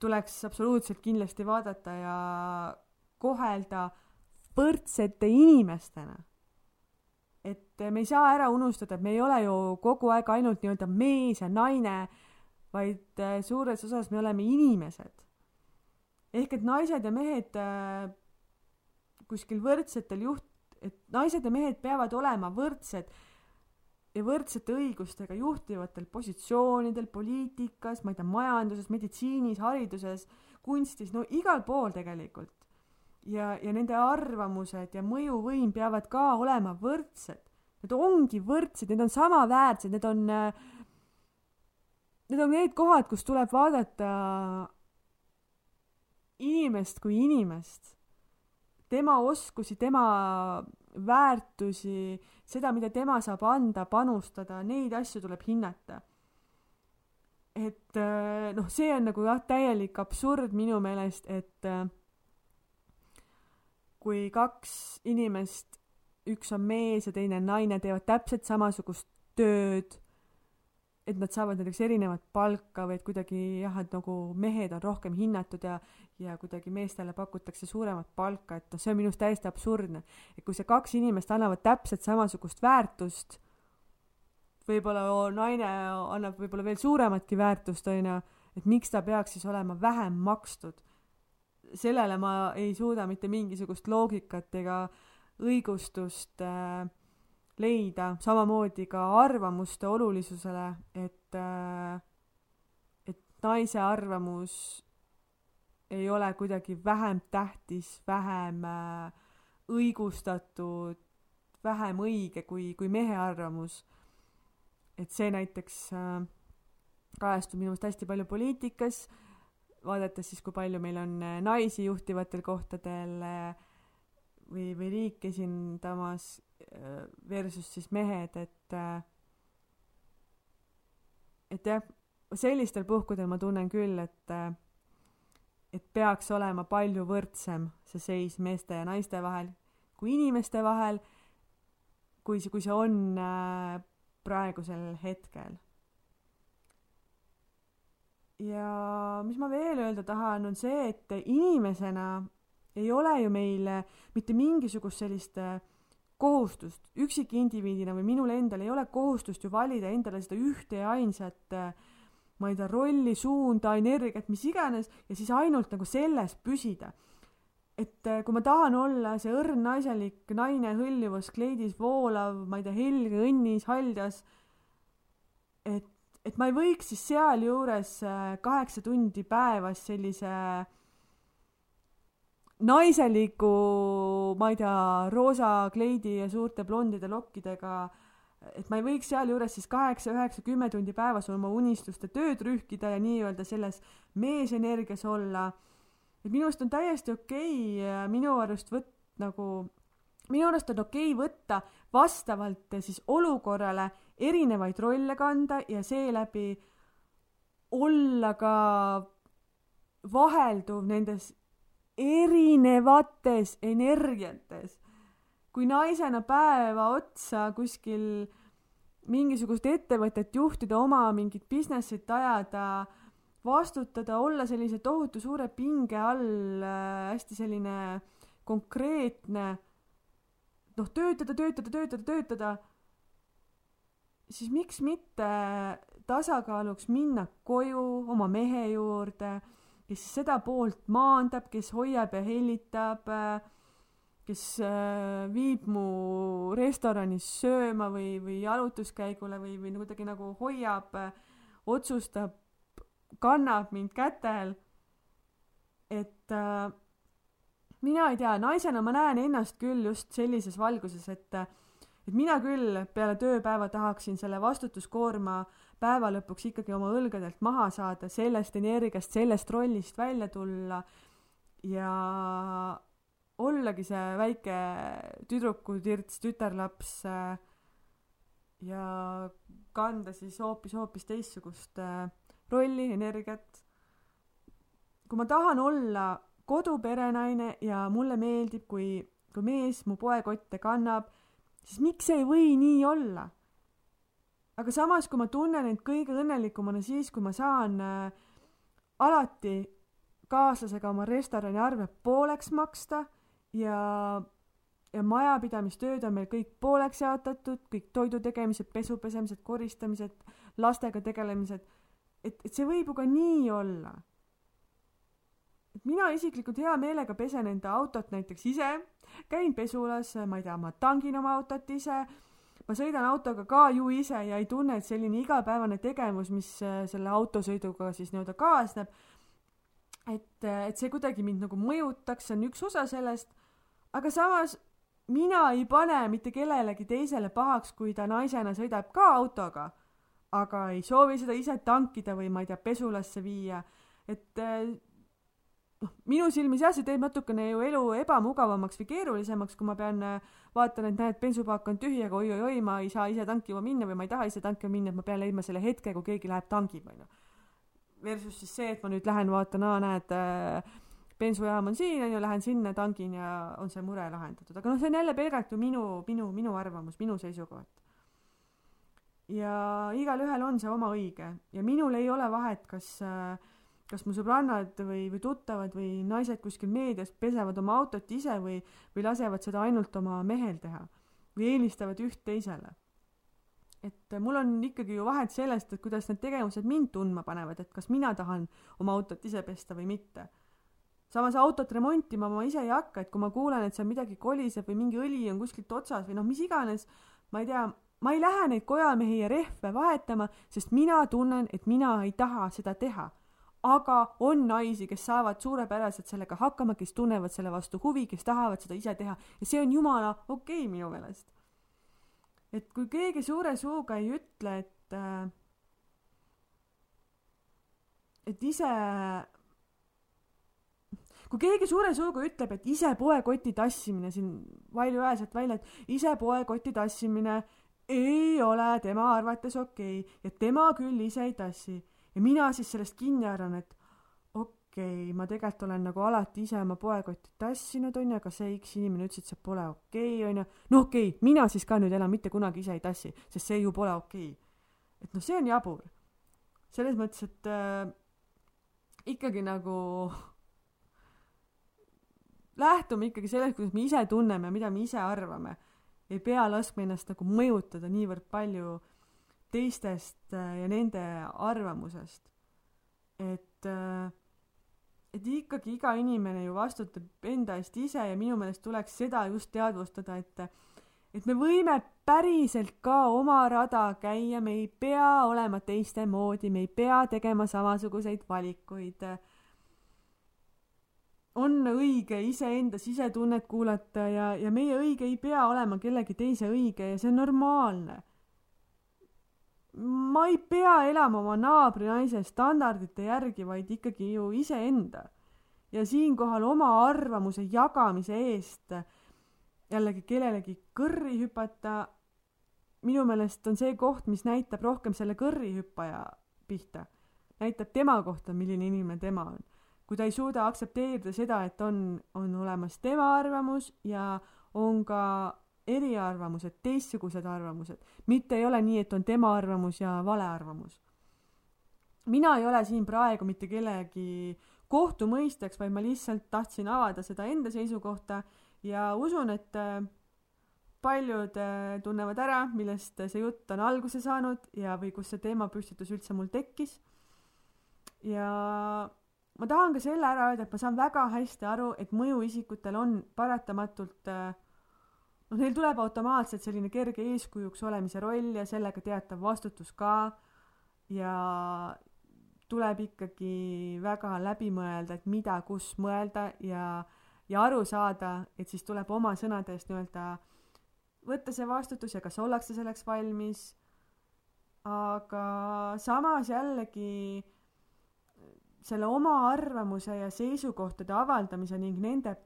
A: tuleks absoluutselt kindlasti vaadata ja kohelda võrdsete inimestena. et me ei saa ära unustada, et me ei ole ju kogu aeg ainult nii-öelda mees ja naine, vaid äh, suures osas me oleme inimesed. ehk et naised ja mehed äh, kuskil võrdsetel juht, et naised ja mehed peavad olema võrdsed ja võrdsete õigustega juhtivatel positsioonidel poliitikas, ma ei tea, majanduses, meditsiinis, hariduses, kunstis, no igal pool tegelikult ja, ja nende arvamused ja mõjuvõim peavad ka olema võrdsed. Need ongi võrdsed, need on samaväärsed, need on, need on need kohad, kus tuleb vaadata inimest kui inimest, tema oskusi, tema väärtusi, seda, mida tema saab anda, panustada, neid asju tuleb hinnata. et noh, see on nagu jah, täielik absurd minu meelest, et kui kaks inimest, üks on mees ja teine on naine, teevad täpselt samasugust tööd, et nad saavad näiteks erinevat palka või et kuidagi jah, et nagu mehed on rohkem hinnatud ja, ja kuidagi meestele pakutakse suuremat palka, et noh, see on minu arust täiesti absurdne. et kui see kaks inimest annavad täpselt samasugust väärtust, võib-olla naine annab võib-olla veel suurematki väärtust, onju, et miks ta peaks siis olema vähem makstud sellele ma ei suuda mitte mingisugust loogikat ega õigustust äh, leida, samamoodi ka arvamuste olulisusele, et äh,, et naise arvamus ei ole kuidagi vähem tähtis, vähem äh, õigustatud, vähem õige kui, kui mehe arvamus. et see näiteks äh, kajastub minu meelest hästi palju poliitikas vaadates siis, kui palju meil on naisi juhtivatel kohtadel äh, või, või riiki esindamas äh, versus siis mehed, et et jah, sellistel puhkudel ma tunnen küll, et et peaks olema palju võrdsem see seis meeste ja naiste vahel kui inimeste vahel, kui see, kui see on praegusel hetkel. Ja mis ma veel öelda tahan, on see, et inimesena ei ole ju meil mitte mingisugust sellist äh, kohustust, üksikindiviidina või minul endal ei ole kohustust ju valida endale seda ühte ja ainsat äh, ma ei tea, rolli, suunda, energiat, mis iganes, ja siis ainult nagu selles püsida. et äh, kui ma tahan olla see õrn naiselik naine hõljuvas kleidis voolav, ma ei tea, helge õnnis, haljas, et et ma ei võiks siis sealjuures äh, kaheksa tundi päevas sellise naiseliku, ma ei tea, roosa kleidi ja suurte blondide lokkidega, et ma ei võiks sealjuures siis kaheksa, üheksa, kümme tundi päevas oma unistuste tööd rühkida ja nii-öelda selles meesenergias olla. et minu arust on täiesti okei okay, minu arust võt- nagu, minu arust on okei okay võtta vastavalt siis olukorrale erinevaid rolle kanda ja seeläbi olla ka vahelduv nendes erinevates energiates. kui naisena päeva otsa kuskil mingisugust ettevõtet juhtida, oma mingit business'it ajada, vastutada, olla sellise tohutu suure pinge all, hästi selline konkreetne noh, töötada, töötada, töötada, töötada, siis miks mitte tasakaaluks minna koju oma mehe juurde, kes seda poolt maandab, kes hoiab ja hellitab, kes äh, viib mu restoranis sööma või, või jalutuskäigule või, või kuidagi nagu hoiab, otsustab, kannab mind kätel. et äh, mina ei tea, naisena ma näen ennast küll just sellises valguses, et et mina küll peale tööpäeva tahaksin selle vastutuskoorma päeva lõpuks ikkagi oma õlgadelt maha saada, sellest energiast, sellest rollist välja tulla ja ollagi see väike tüdrukutirts, tütarlaps ja kanda siis hoopis, hoopis teistsugust rolli, energiat. kui ma tahan olla koduperenaine ja mulle meeldib, kui, kui mees mu poekotte kannab, siis miks ei või nii olla? Aga samas, kui ma tunnen end kõige õnnelikumana siis, kui ma saan äh, alati kaaslasega oma restorani arve pooleks maksta ja, ja majapidamistööd on meil kõik pooleks jaotatud, kõik toidu tegemised, pesu pesemised, koristamised, lastega tegelemised, et, et see võib ju ka nii olla. Et mina isiklikult hea meelega pesen enda autot näiteks ise, käin pesulas, ma ei tea, ma tangin oma autot ise, ma sõidan autoga ka ju ise ja ei tunne, et selline igapäevane tegevus, mis äh, selle autosõiduga siis nii-öelda kaasneb, et, äh, et see kuidagi mind nagu mõjutaks, see on üks osa sellest, aga samas mina ei pane mitte kellelegi teisele pahaks, kui ta naisena sõidab ka autoga, aga ei soovi seda ise tankida või ma ei tea, pesulasse viia, et äh, noh, minu silmis jah, see teeb natukene ju elu ebamugavamaks või keerulisemaks, kui ma pean, äh, vaatan, et näed, bensupaak on tühi, aga oi-oi-oi, ma ei saa ise tankima minna või ma ei taha ise tankima minna, et ma pean leidma selle hetke, kui keegi läheb tangib, onju. Versus siis see, et ma nüüd lähen vaatan, aa, näed äh,, bensujaam on siin, onju, lähen sinna, tangin ja on see mure lahendatud, aga noh, see on jälle pelgalt ju minu, minu, minu arvamus, minu seisukoht. ja igalühel on see oma õige ja minul ei ole vahet, kas äh, kas mu sõbrannad või, või tuttavad või naised kuskil meedias pesevad oma autot ise või, või lasevad seda ainult oma mehel teha või eelistavad üht teisele. et mul on ikkagi ju vahet sellest, et kuidas need tegevused mind tundma panevad, et kas mina tahan oma autot ise pesta või mitte. samas autot remontima ma ise ei hakka, et kui ma kuulen, et seal midagi koliseb või mingi õli on kuskilt otsas või noh, mis iganes, ma ei tea, ma ei lähe neid kojamehi ja rehve vahetama, sest mina tunnen, et mina ei taha seda teha aga on naisi, kes saavad suurepäraselt sellega hakkama, kes tunnevad selle vastu huvi, kes tahavad seda ise teha ja see on jumala okei okay, minu meelest. et kui keegi suure suuga ei ütle, et äh, et ise kui keegi suure suuga ütleb, et ise poekoti tassimine siin valjuhäälselt välja, et ise poekoti tassimine ei ole tema arvates okei okay, ja tema küll ise ei tassi ja mina siis sellest kinni haaran, et okei okay,, ma tegelikult olen nagu alati ise oma poekotti tassinud, onju, aga see X inimene ütles, et see pole okei okay,, onju. no okei okay,, mina siis ka nüüd enam mitte kunagi ise ei tassi, sest see ju pole okei okay.. et noh, see on jabur. selles mõttes, et äh, ikkagi nagu lähtume ikkagi sellest, kuidas me ise tunneme, mida me ise arvame. ei pea laskma ennast nagu mõjutada niivõrd palju teistest äh, ja nende arvamusest. et, äh, et ikkagi iga inimene ju vastutab enda eest ise ja minu meelest tuleks seda just teadvustada, et et me võime päriselt ka oma rada käia, me ei pea olema teiste moodi, me ei pea tegema samasuguseid valikuid. on õige iseenda sisetunnet kuulata ja, ja meie õige ei pea olema kellegi teise õige ja see on normaalne ma ei pea elama oma naabrinaise standardite järgi, vaid ikkagi ju iseenda. ja siinkohal oma arvamuse jagamise eest jällegi kellelegi kõrri hüpata, minu meelest on see koht, mis näitab rohkem selle kõrrihüppaja pihta. näitab tema kohta, milline inimene tema on. kui ta ei suuda aktsepteerida seda, et on, on olemas tema arvamus ja on ka eriarvamused, teistsugused arvamused, mitte ei ole nii, et on tema arvamus ja vale arvamus. mina ei ole siin praegu mitte kellegi kohtumõistjaks, vaid ma lihtsalt tahtsin avada seda enda seisukohta ja usun, et äh, paljud äh, tunnevad ära, millest see jutt on alguse saanud ja, või kus see teemapüstitus üldse mul tekkis. ja ma tahan ka selle ära öelda, et ma saan väga hästi aru, et mõjuisikutel on paratamatult äh, noh, neil tuleb automaatselt selline kerge eeskujuks olemise roll ja sellega teatav vastutus ka ja tuleb ikkagi väga läbi mõelda, et mida, kus mõelda ja, ja aru saada, et siis tuleb oma sõnade eest nii-öelda võtta see vastutus ja kas ollakse selleks valmis. aga samas jällegi selle oma arvamuse ja seisukohtade avaldamise ning nende,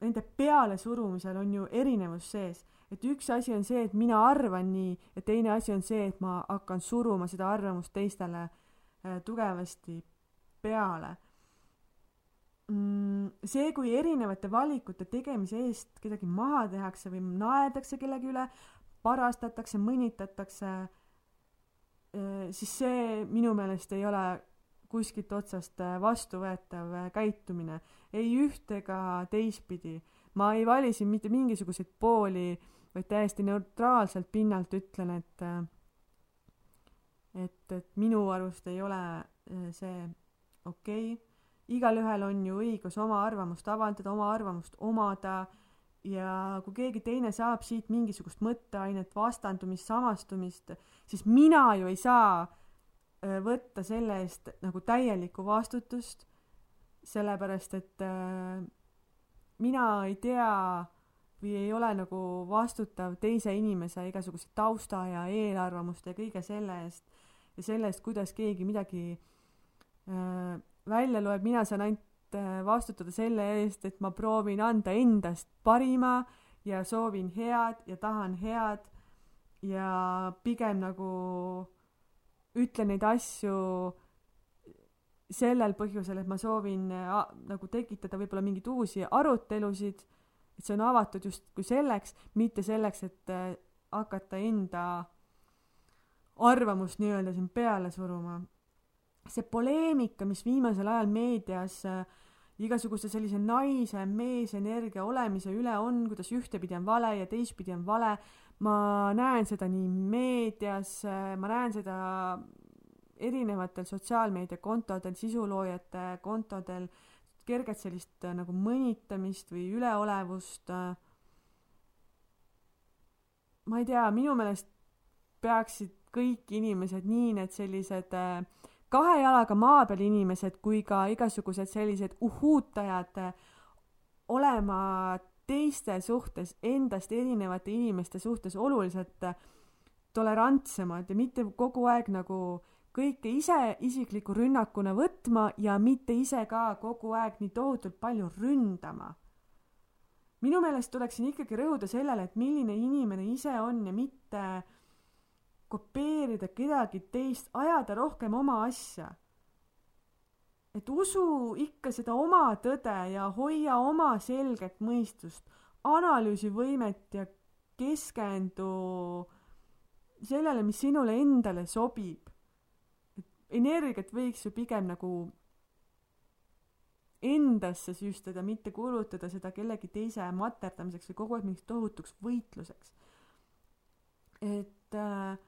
A: nende pealesurumisel on ju erinevus sees. et üks asi on see, et mina arvan nii ja teine asi on see, et ma hakkan suruma seda arvamust teistele äh, tugevasti peale mm, see, kui erinevate valikute tegemise eest kedagi maha tehakse või naerdakse kellegi üle, parastatakse, mõnitatakse, eh, siis see minu meelest ei ole kuskilt otsast eh, vastuvõetav eh, käitumine, ei üht ega teistpidi. ma ei vali siin mitte mingisuguseid pooli, vaid täiesti neutraalselt pinnalt ütlen, et et, et minu arust ei ole see okei. Okay igalühel on ju õigus oma arvamust avaldada, oma arvamust omada. Ja kui keegi teine saab siit mingisugust mõtteainet, vastandumist, samastumist, siis mina ju ei saa äh, võtta selle eest nagu täielikku vastutust, sellepärast et äh, mina ei tea või ei ole nagu vastutav teise inimese igasuguse tausta ja eelarvamuste ja kõige selle eest ja selle eest, kuidas keegi midagi äh, välja loeb, mina saan ainult äh, vastutada selle eest, et ma proovin anda endast parima ja soovin head ja tahan head ja pigem nagu ütlen neid asju sellel põhjusel, et ma soovin äh, nagu tekitada võib-olla mingeid uusi arutelusid, et see on avatud justkui selleks, mitte selleks, et äh, hakata enda arvamust nii-öelda siin peale suruma. See poleemika, mis viimasel ajal meedias äh, igasuguse sellise naise, meesenergia olemise üle on, kuidas ühtepidi on vale ja teistpidi on vale, ma näen seda nii meedias, äh, ma näen seda erinevatel sotsiaalmeediakontodel, sisuloojate kontodel, kerget sellist äh, nagu mõnitamist või üleolevust. ma ei tea, minu meelest peaksid kõik inimesed, nii need sellised äh, kahe jalaga maa peal inimesed kui ka igasugused sellised uhuutajad olema teiste suhtes, endast erinevate inimeste suhtes oluliselt tolerantsemad ja mitte kogu aeg nagu kõike ise isikliku rünnakuna võtma ja mitte ise ka kogu aeg nii tohutult palju ründama. minu meelest tuleks siin ikkagi rõhuda sellele, et milline inimene ise on ja mitte äh, kopeerida kedagi teist, ajada rohkem oma asja. Et usu ikka seda oma tõde ja hoia oma selget mõistust, analüüsivõimet ja keskendu sellele, mis sinule endale sobib. et energiat võiks ju pigem nagu endasse süstada, mitte kulutada seda kellegi teise materdamiseks või kogu aeg mingiks tohutuks võitluseks. et äh,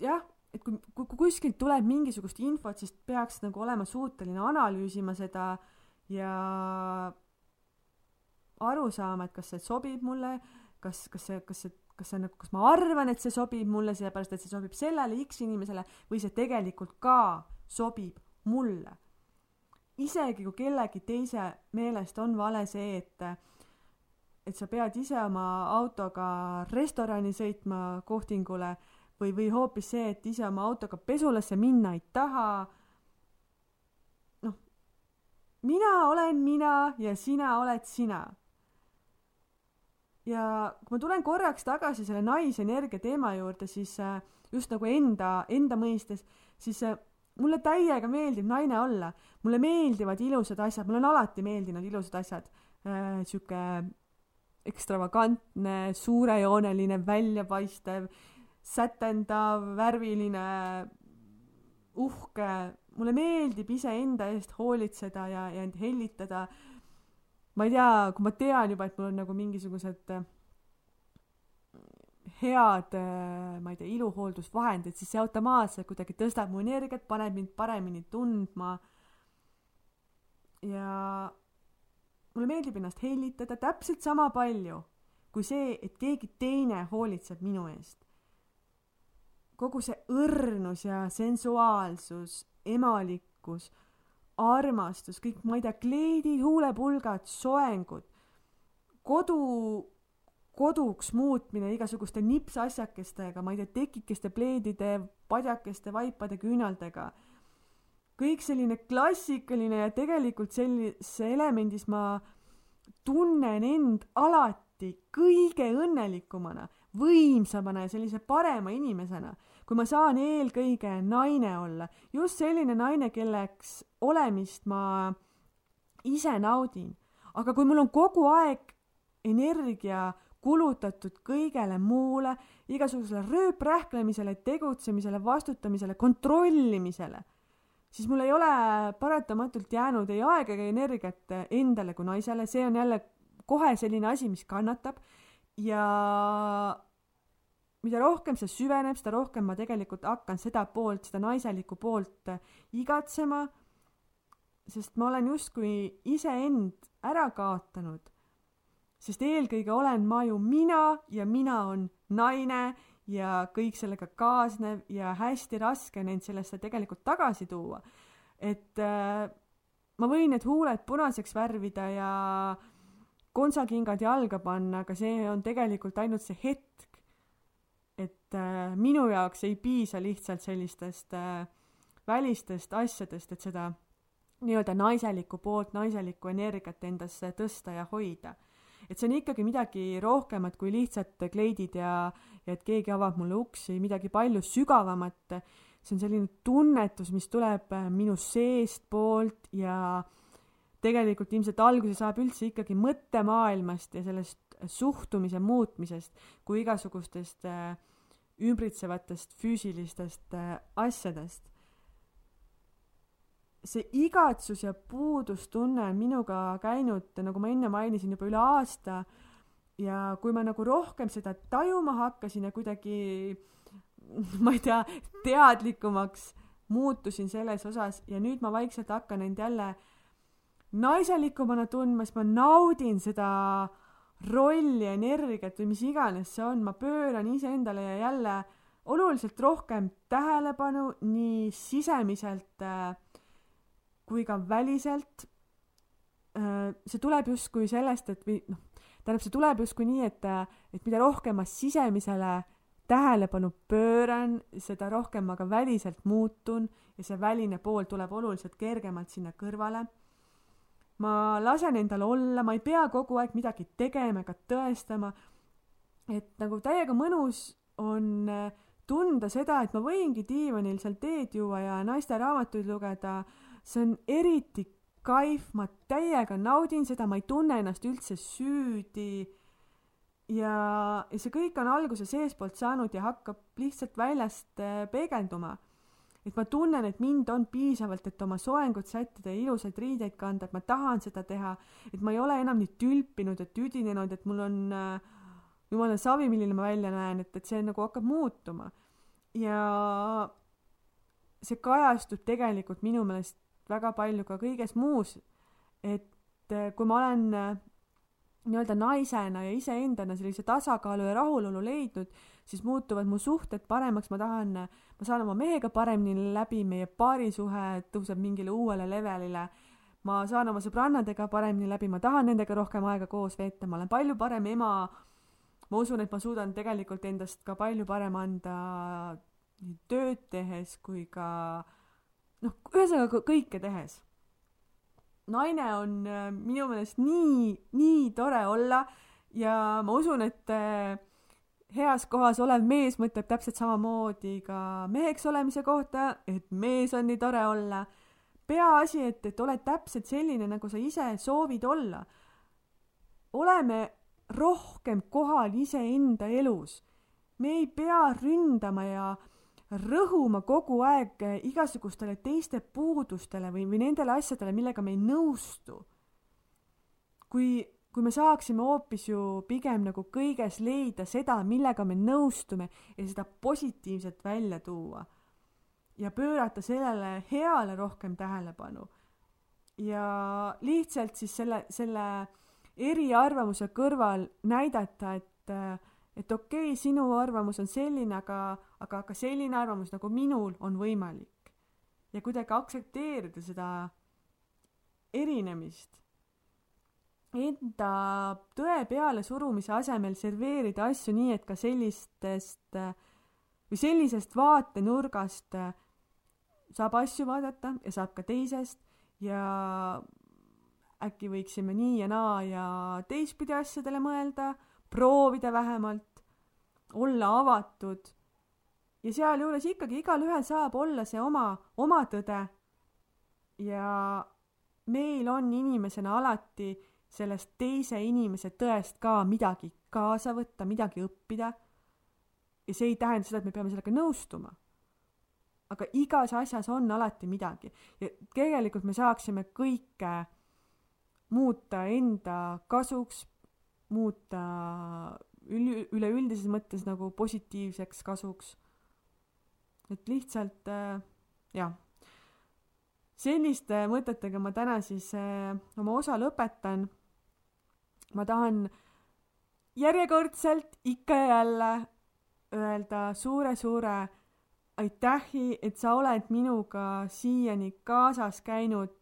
A: jah, et kui, kui, kuskilt tuleb mingisugust infot, siis peaks nagu olema suuteline analüüsima seda ja aru saama, et kas see sobib mulle, kas, kas see, kas see, kas see nagu, kas ma arvan, et see sobib mulle sellepärast, et see sobib sellele X inimesele või see tegelikult ka sobib mulle. isegi kui kellegi teise meelest on vale see, et et sa pead ise oma autoga restorani sõitma kohtingule või, või hoopis see, et ise oma autoga pesulasse minna ei taha. noh, mina olen mina ja sina oled sina. ja kui ma tulen korraks tagasi selle naisenergia teema juurde, siis äh, just nagu enda, enda mõistes, siis äh, mulle täiega meeldib naine olla, mulle meeldivad ilusad asjad, mulle on alati meeldinud ilusad asjad äh,. sihuke ekstravagantne, suurejooneline, väljapaistev sätendav, värviline, uhke, mulle meeldib iseenda eest hoolitseda ja, ja end hellitada. ma ei tea, kui ma tean juba, et mul on nagu mingisugused äh, head, äh, ma ei tea, iluhooldusvahendid, siis see automaatselt kuidagi tõstab mu energiat, paneb mind paremini tundma. ja mulle meeldib ennast hellitada täpselt sama palju kui see, et keegi teine hoolitseb minu eest kogu see õrnus ja sensuaalsus, emalikkus, armastus, kõik, ma ei tea, kleidid, huulepulgad, soengud, kodu, koduks muutmine igasuguste nipsasjakestega, ma ei tea, tekikeste, pleedide, padjakeste, vaipade, küünaldega. kõik selline klassikaline ja tegelikult sellise elemendis ma tunnen end alati kõige õnnelikumana, võimsamana ja sellise parema inimesena kui ma saan eelkõige naine olla, just selline naine, kelleks olemist ma ise naudin. aga kui mul on kogu aeg energia kulutatud kõigele muule, igasugusele rööprähklemisele, tegutsemisele, vastutamisele, kontrollimisele, siis mul ei ole paratamatult jäänud ei aega ega energiat endale kui naisele, see on jälle kohe selline asi, mis kannatab ja mida rohkem see süveneb, seda rohkem ma tegelikult hakkan seda poolt, seda naiselikku poolt äh, igatsema, sest ma olen justkui iseend ära kaotanud. sest eelkõige olen ma ju mina ja mina on naine ja kõik sellega kaasnev ja hästi raske on end sellesse tegelikult tagasi tuua. et äh, ma võin need huuled punaseks värvida ja kontsakingad jalga panna, aga see on tegelikult ainult see hetk, et äh, minu jaoks ei piisa lihtsalt sellistest äh, välistest asjadest, et seda nii-öelda naiselikku poolt, naiselikku energiat endasse tõsta ja hoida. et see on ikkagi midagi rohkemat kui lihtsalt kleidid ja, ja et keegi avab mulle uksi, midagi palju sügavamat. see on selline tunnetus, mis tuleb äh, minu seestpoolt ja tegelikult ilmselt alguse saab üldse ikkagi mõttemaailmast ja sellest suhtumise muutmisest kui igasugustest äh, ümbritsevatest füüsilistest äh, asjadest. see igatsus ja puudustunne on minuga käinud, nagu ma enne mainisin, juba üle aasta ja kui ma nagu rohkem seda tajuma hakkasin ja kuidagi ma ei tea, teadlikumaks muutusin selles osas ja nüüd ma vaikselt hakkan end jälle naiselikumana tundma, siis ma naudin seda rolli, energiat või mis iganes see on, ma pööran iseendale ja jälle oluliselt rohkem tähelepanu nii sisemiselt äh, kui ka väliselt. Äh, see tuleb justkui sellest, et või noh, tähendab, see tuleb justkui nii, et, äh, et mida rohkem ma sisemisele tähelepanu pööran, seda rohkem ma ka väliselt muutun ja see väline pool tuleb oluliselt kergemalt sinna kõrvale ma lasen endal olla, ma ei pea kogu aeg midagi tegema ega tõestama. et nagu täiega mõnus on äh, tunda seda, et ma võingi diivanil seal teed juua ja naisteraamatuid lugeda. see on eriti kaif, ma täiega naudin seda, ma ei tunne ennast üldse süüdi. ja, ja see kõik on alguse seestpoolt saanud ja hakkab lihtsalt väljast äh, peegelduma et ma tunnen, et mind on piisavalt, et oma soengut sättida ja ilusaid riideid kanda, et ma tahan seda teha, et ma ei ole enam nii tülpinud ja tüdinenud, et mul on äh, jumala savi, milline ma välja näen, et, et see nagu hakkab muutuma. ja see kajastub tegelikult minu meelest väga palju ka kõiges muus, et äh, kui ma olen äh, nii-öelda naisena ja iseendana sellise tasakaalu ja rahulolu leidnud, siis muutuvad mu suhted paremaks, ma tahan, ma saan oma mehega paremini läbi, meie paarisuhe tõuseb mingile uuele levelile. ma saan oma sõbrannadega paremini läbi, ma tahan nendega rohkem aega koos veeta, ma olen palju parem ema. ma usun, et ma suudan tegelikult endast ka palju parem anda nii tööd tehes kui ka noh, ühesõnaga kõike tehes naine on äh, minu meelest nii, nii tore olla ja ma usun, et äh, heas kohas olev mees mõtleb täpselt samamoodi ka meheks olemise kohta, et mees on nii tore olla. peaasi, et, et oled täpselt selline, nagu sa ise soovid olla. oleme rohkem kohal iseenda elus. me ei pea ründama ja rõhuma kogu aeg igasugustele teiste puudustele või, või nendele asjadele, millega me ei nõustu. kui, kui me saaksime hoopis ju pigem nagu kõiges leida seda, millega me nõustume ja seda positiivset välja tuua ja pöörata sellele heale rohkem tähelepanu. ja lihtsalt siis selle, selle eriarvamuse kõrval näidata, et, et okei okay,, sinu arvamus on selline, aga, aga ka selline arvamus nagu minul on võimalik. ja kuidagi aktsepteerida seda erinemist. Enda tõe peale surumise asemel serveerida asju nii, et ka sellistest või sellisest vaatenurgast saab asju vaadata ja saab ka teisest ja äkki võiksime nii ja naa ja teistpidi asjadele mõelda, proovida vähemalt, olla avatud. ja sealjuures ikkagi igalühel saab olla see oma, oma tõde. ja meil on inimesena alati sellest teise inimese tõest ka midagi kaasa võtta, midagi õppida. ja see ei tähenda seda, et me peame sellega nõustuma. aga igas asjas on alati midagi ja tegelikult me saaksime kõike muuta enda kasuks, muuta üle, üleüldises mõttes nagu positiivseks kasuks. et lihtsalt äh, jah, selliste mõtetega ma täna siis äh, oma osa lõpetan. Ma tahan järjekordselt ikka ja jälle öelda suure-suure aitähi, et sa oled minuga siiani kaasas käinud.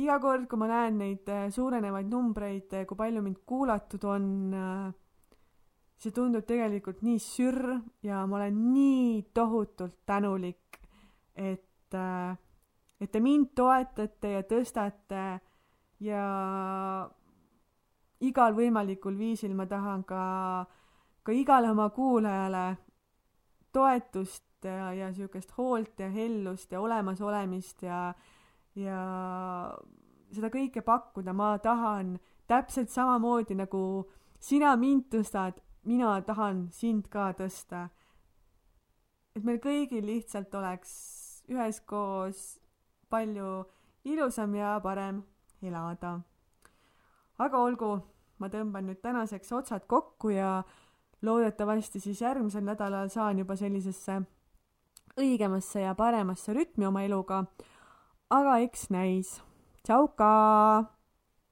A: Iga kord, kui ma näen neid äh, suurenevaid numbreid, äh, kui palju mind kuulatud on, äh, see tundub tegelikult nii sürr ja ma olen nii tohutult tänulik, et, et te mind toetate ja tõstate ja igal võimalikul viisil ma tahan ka, ka igale oma kuulajale toetust ja, ja siukest hoolt ja hellust ja olemasolemist ja, ja seda kõike pakkuda, ma tahan täpselt samamoodi nagu sina mind tõstad, mina tahan sind ka tõsta. et meil kõigil lihtsalt oleks üheskoos palju ilusam ja parem elada. aga olgu, ma tõmban nüüd tänaseks otsad kokku ja loodetavasti siis järgmisel nädalal saan juba sellisesse õigemasse ja paremasse rütmi oma eluga aga eks näis. tšauka!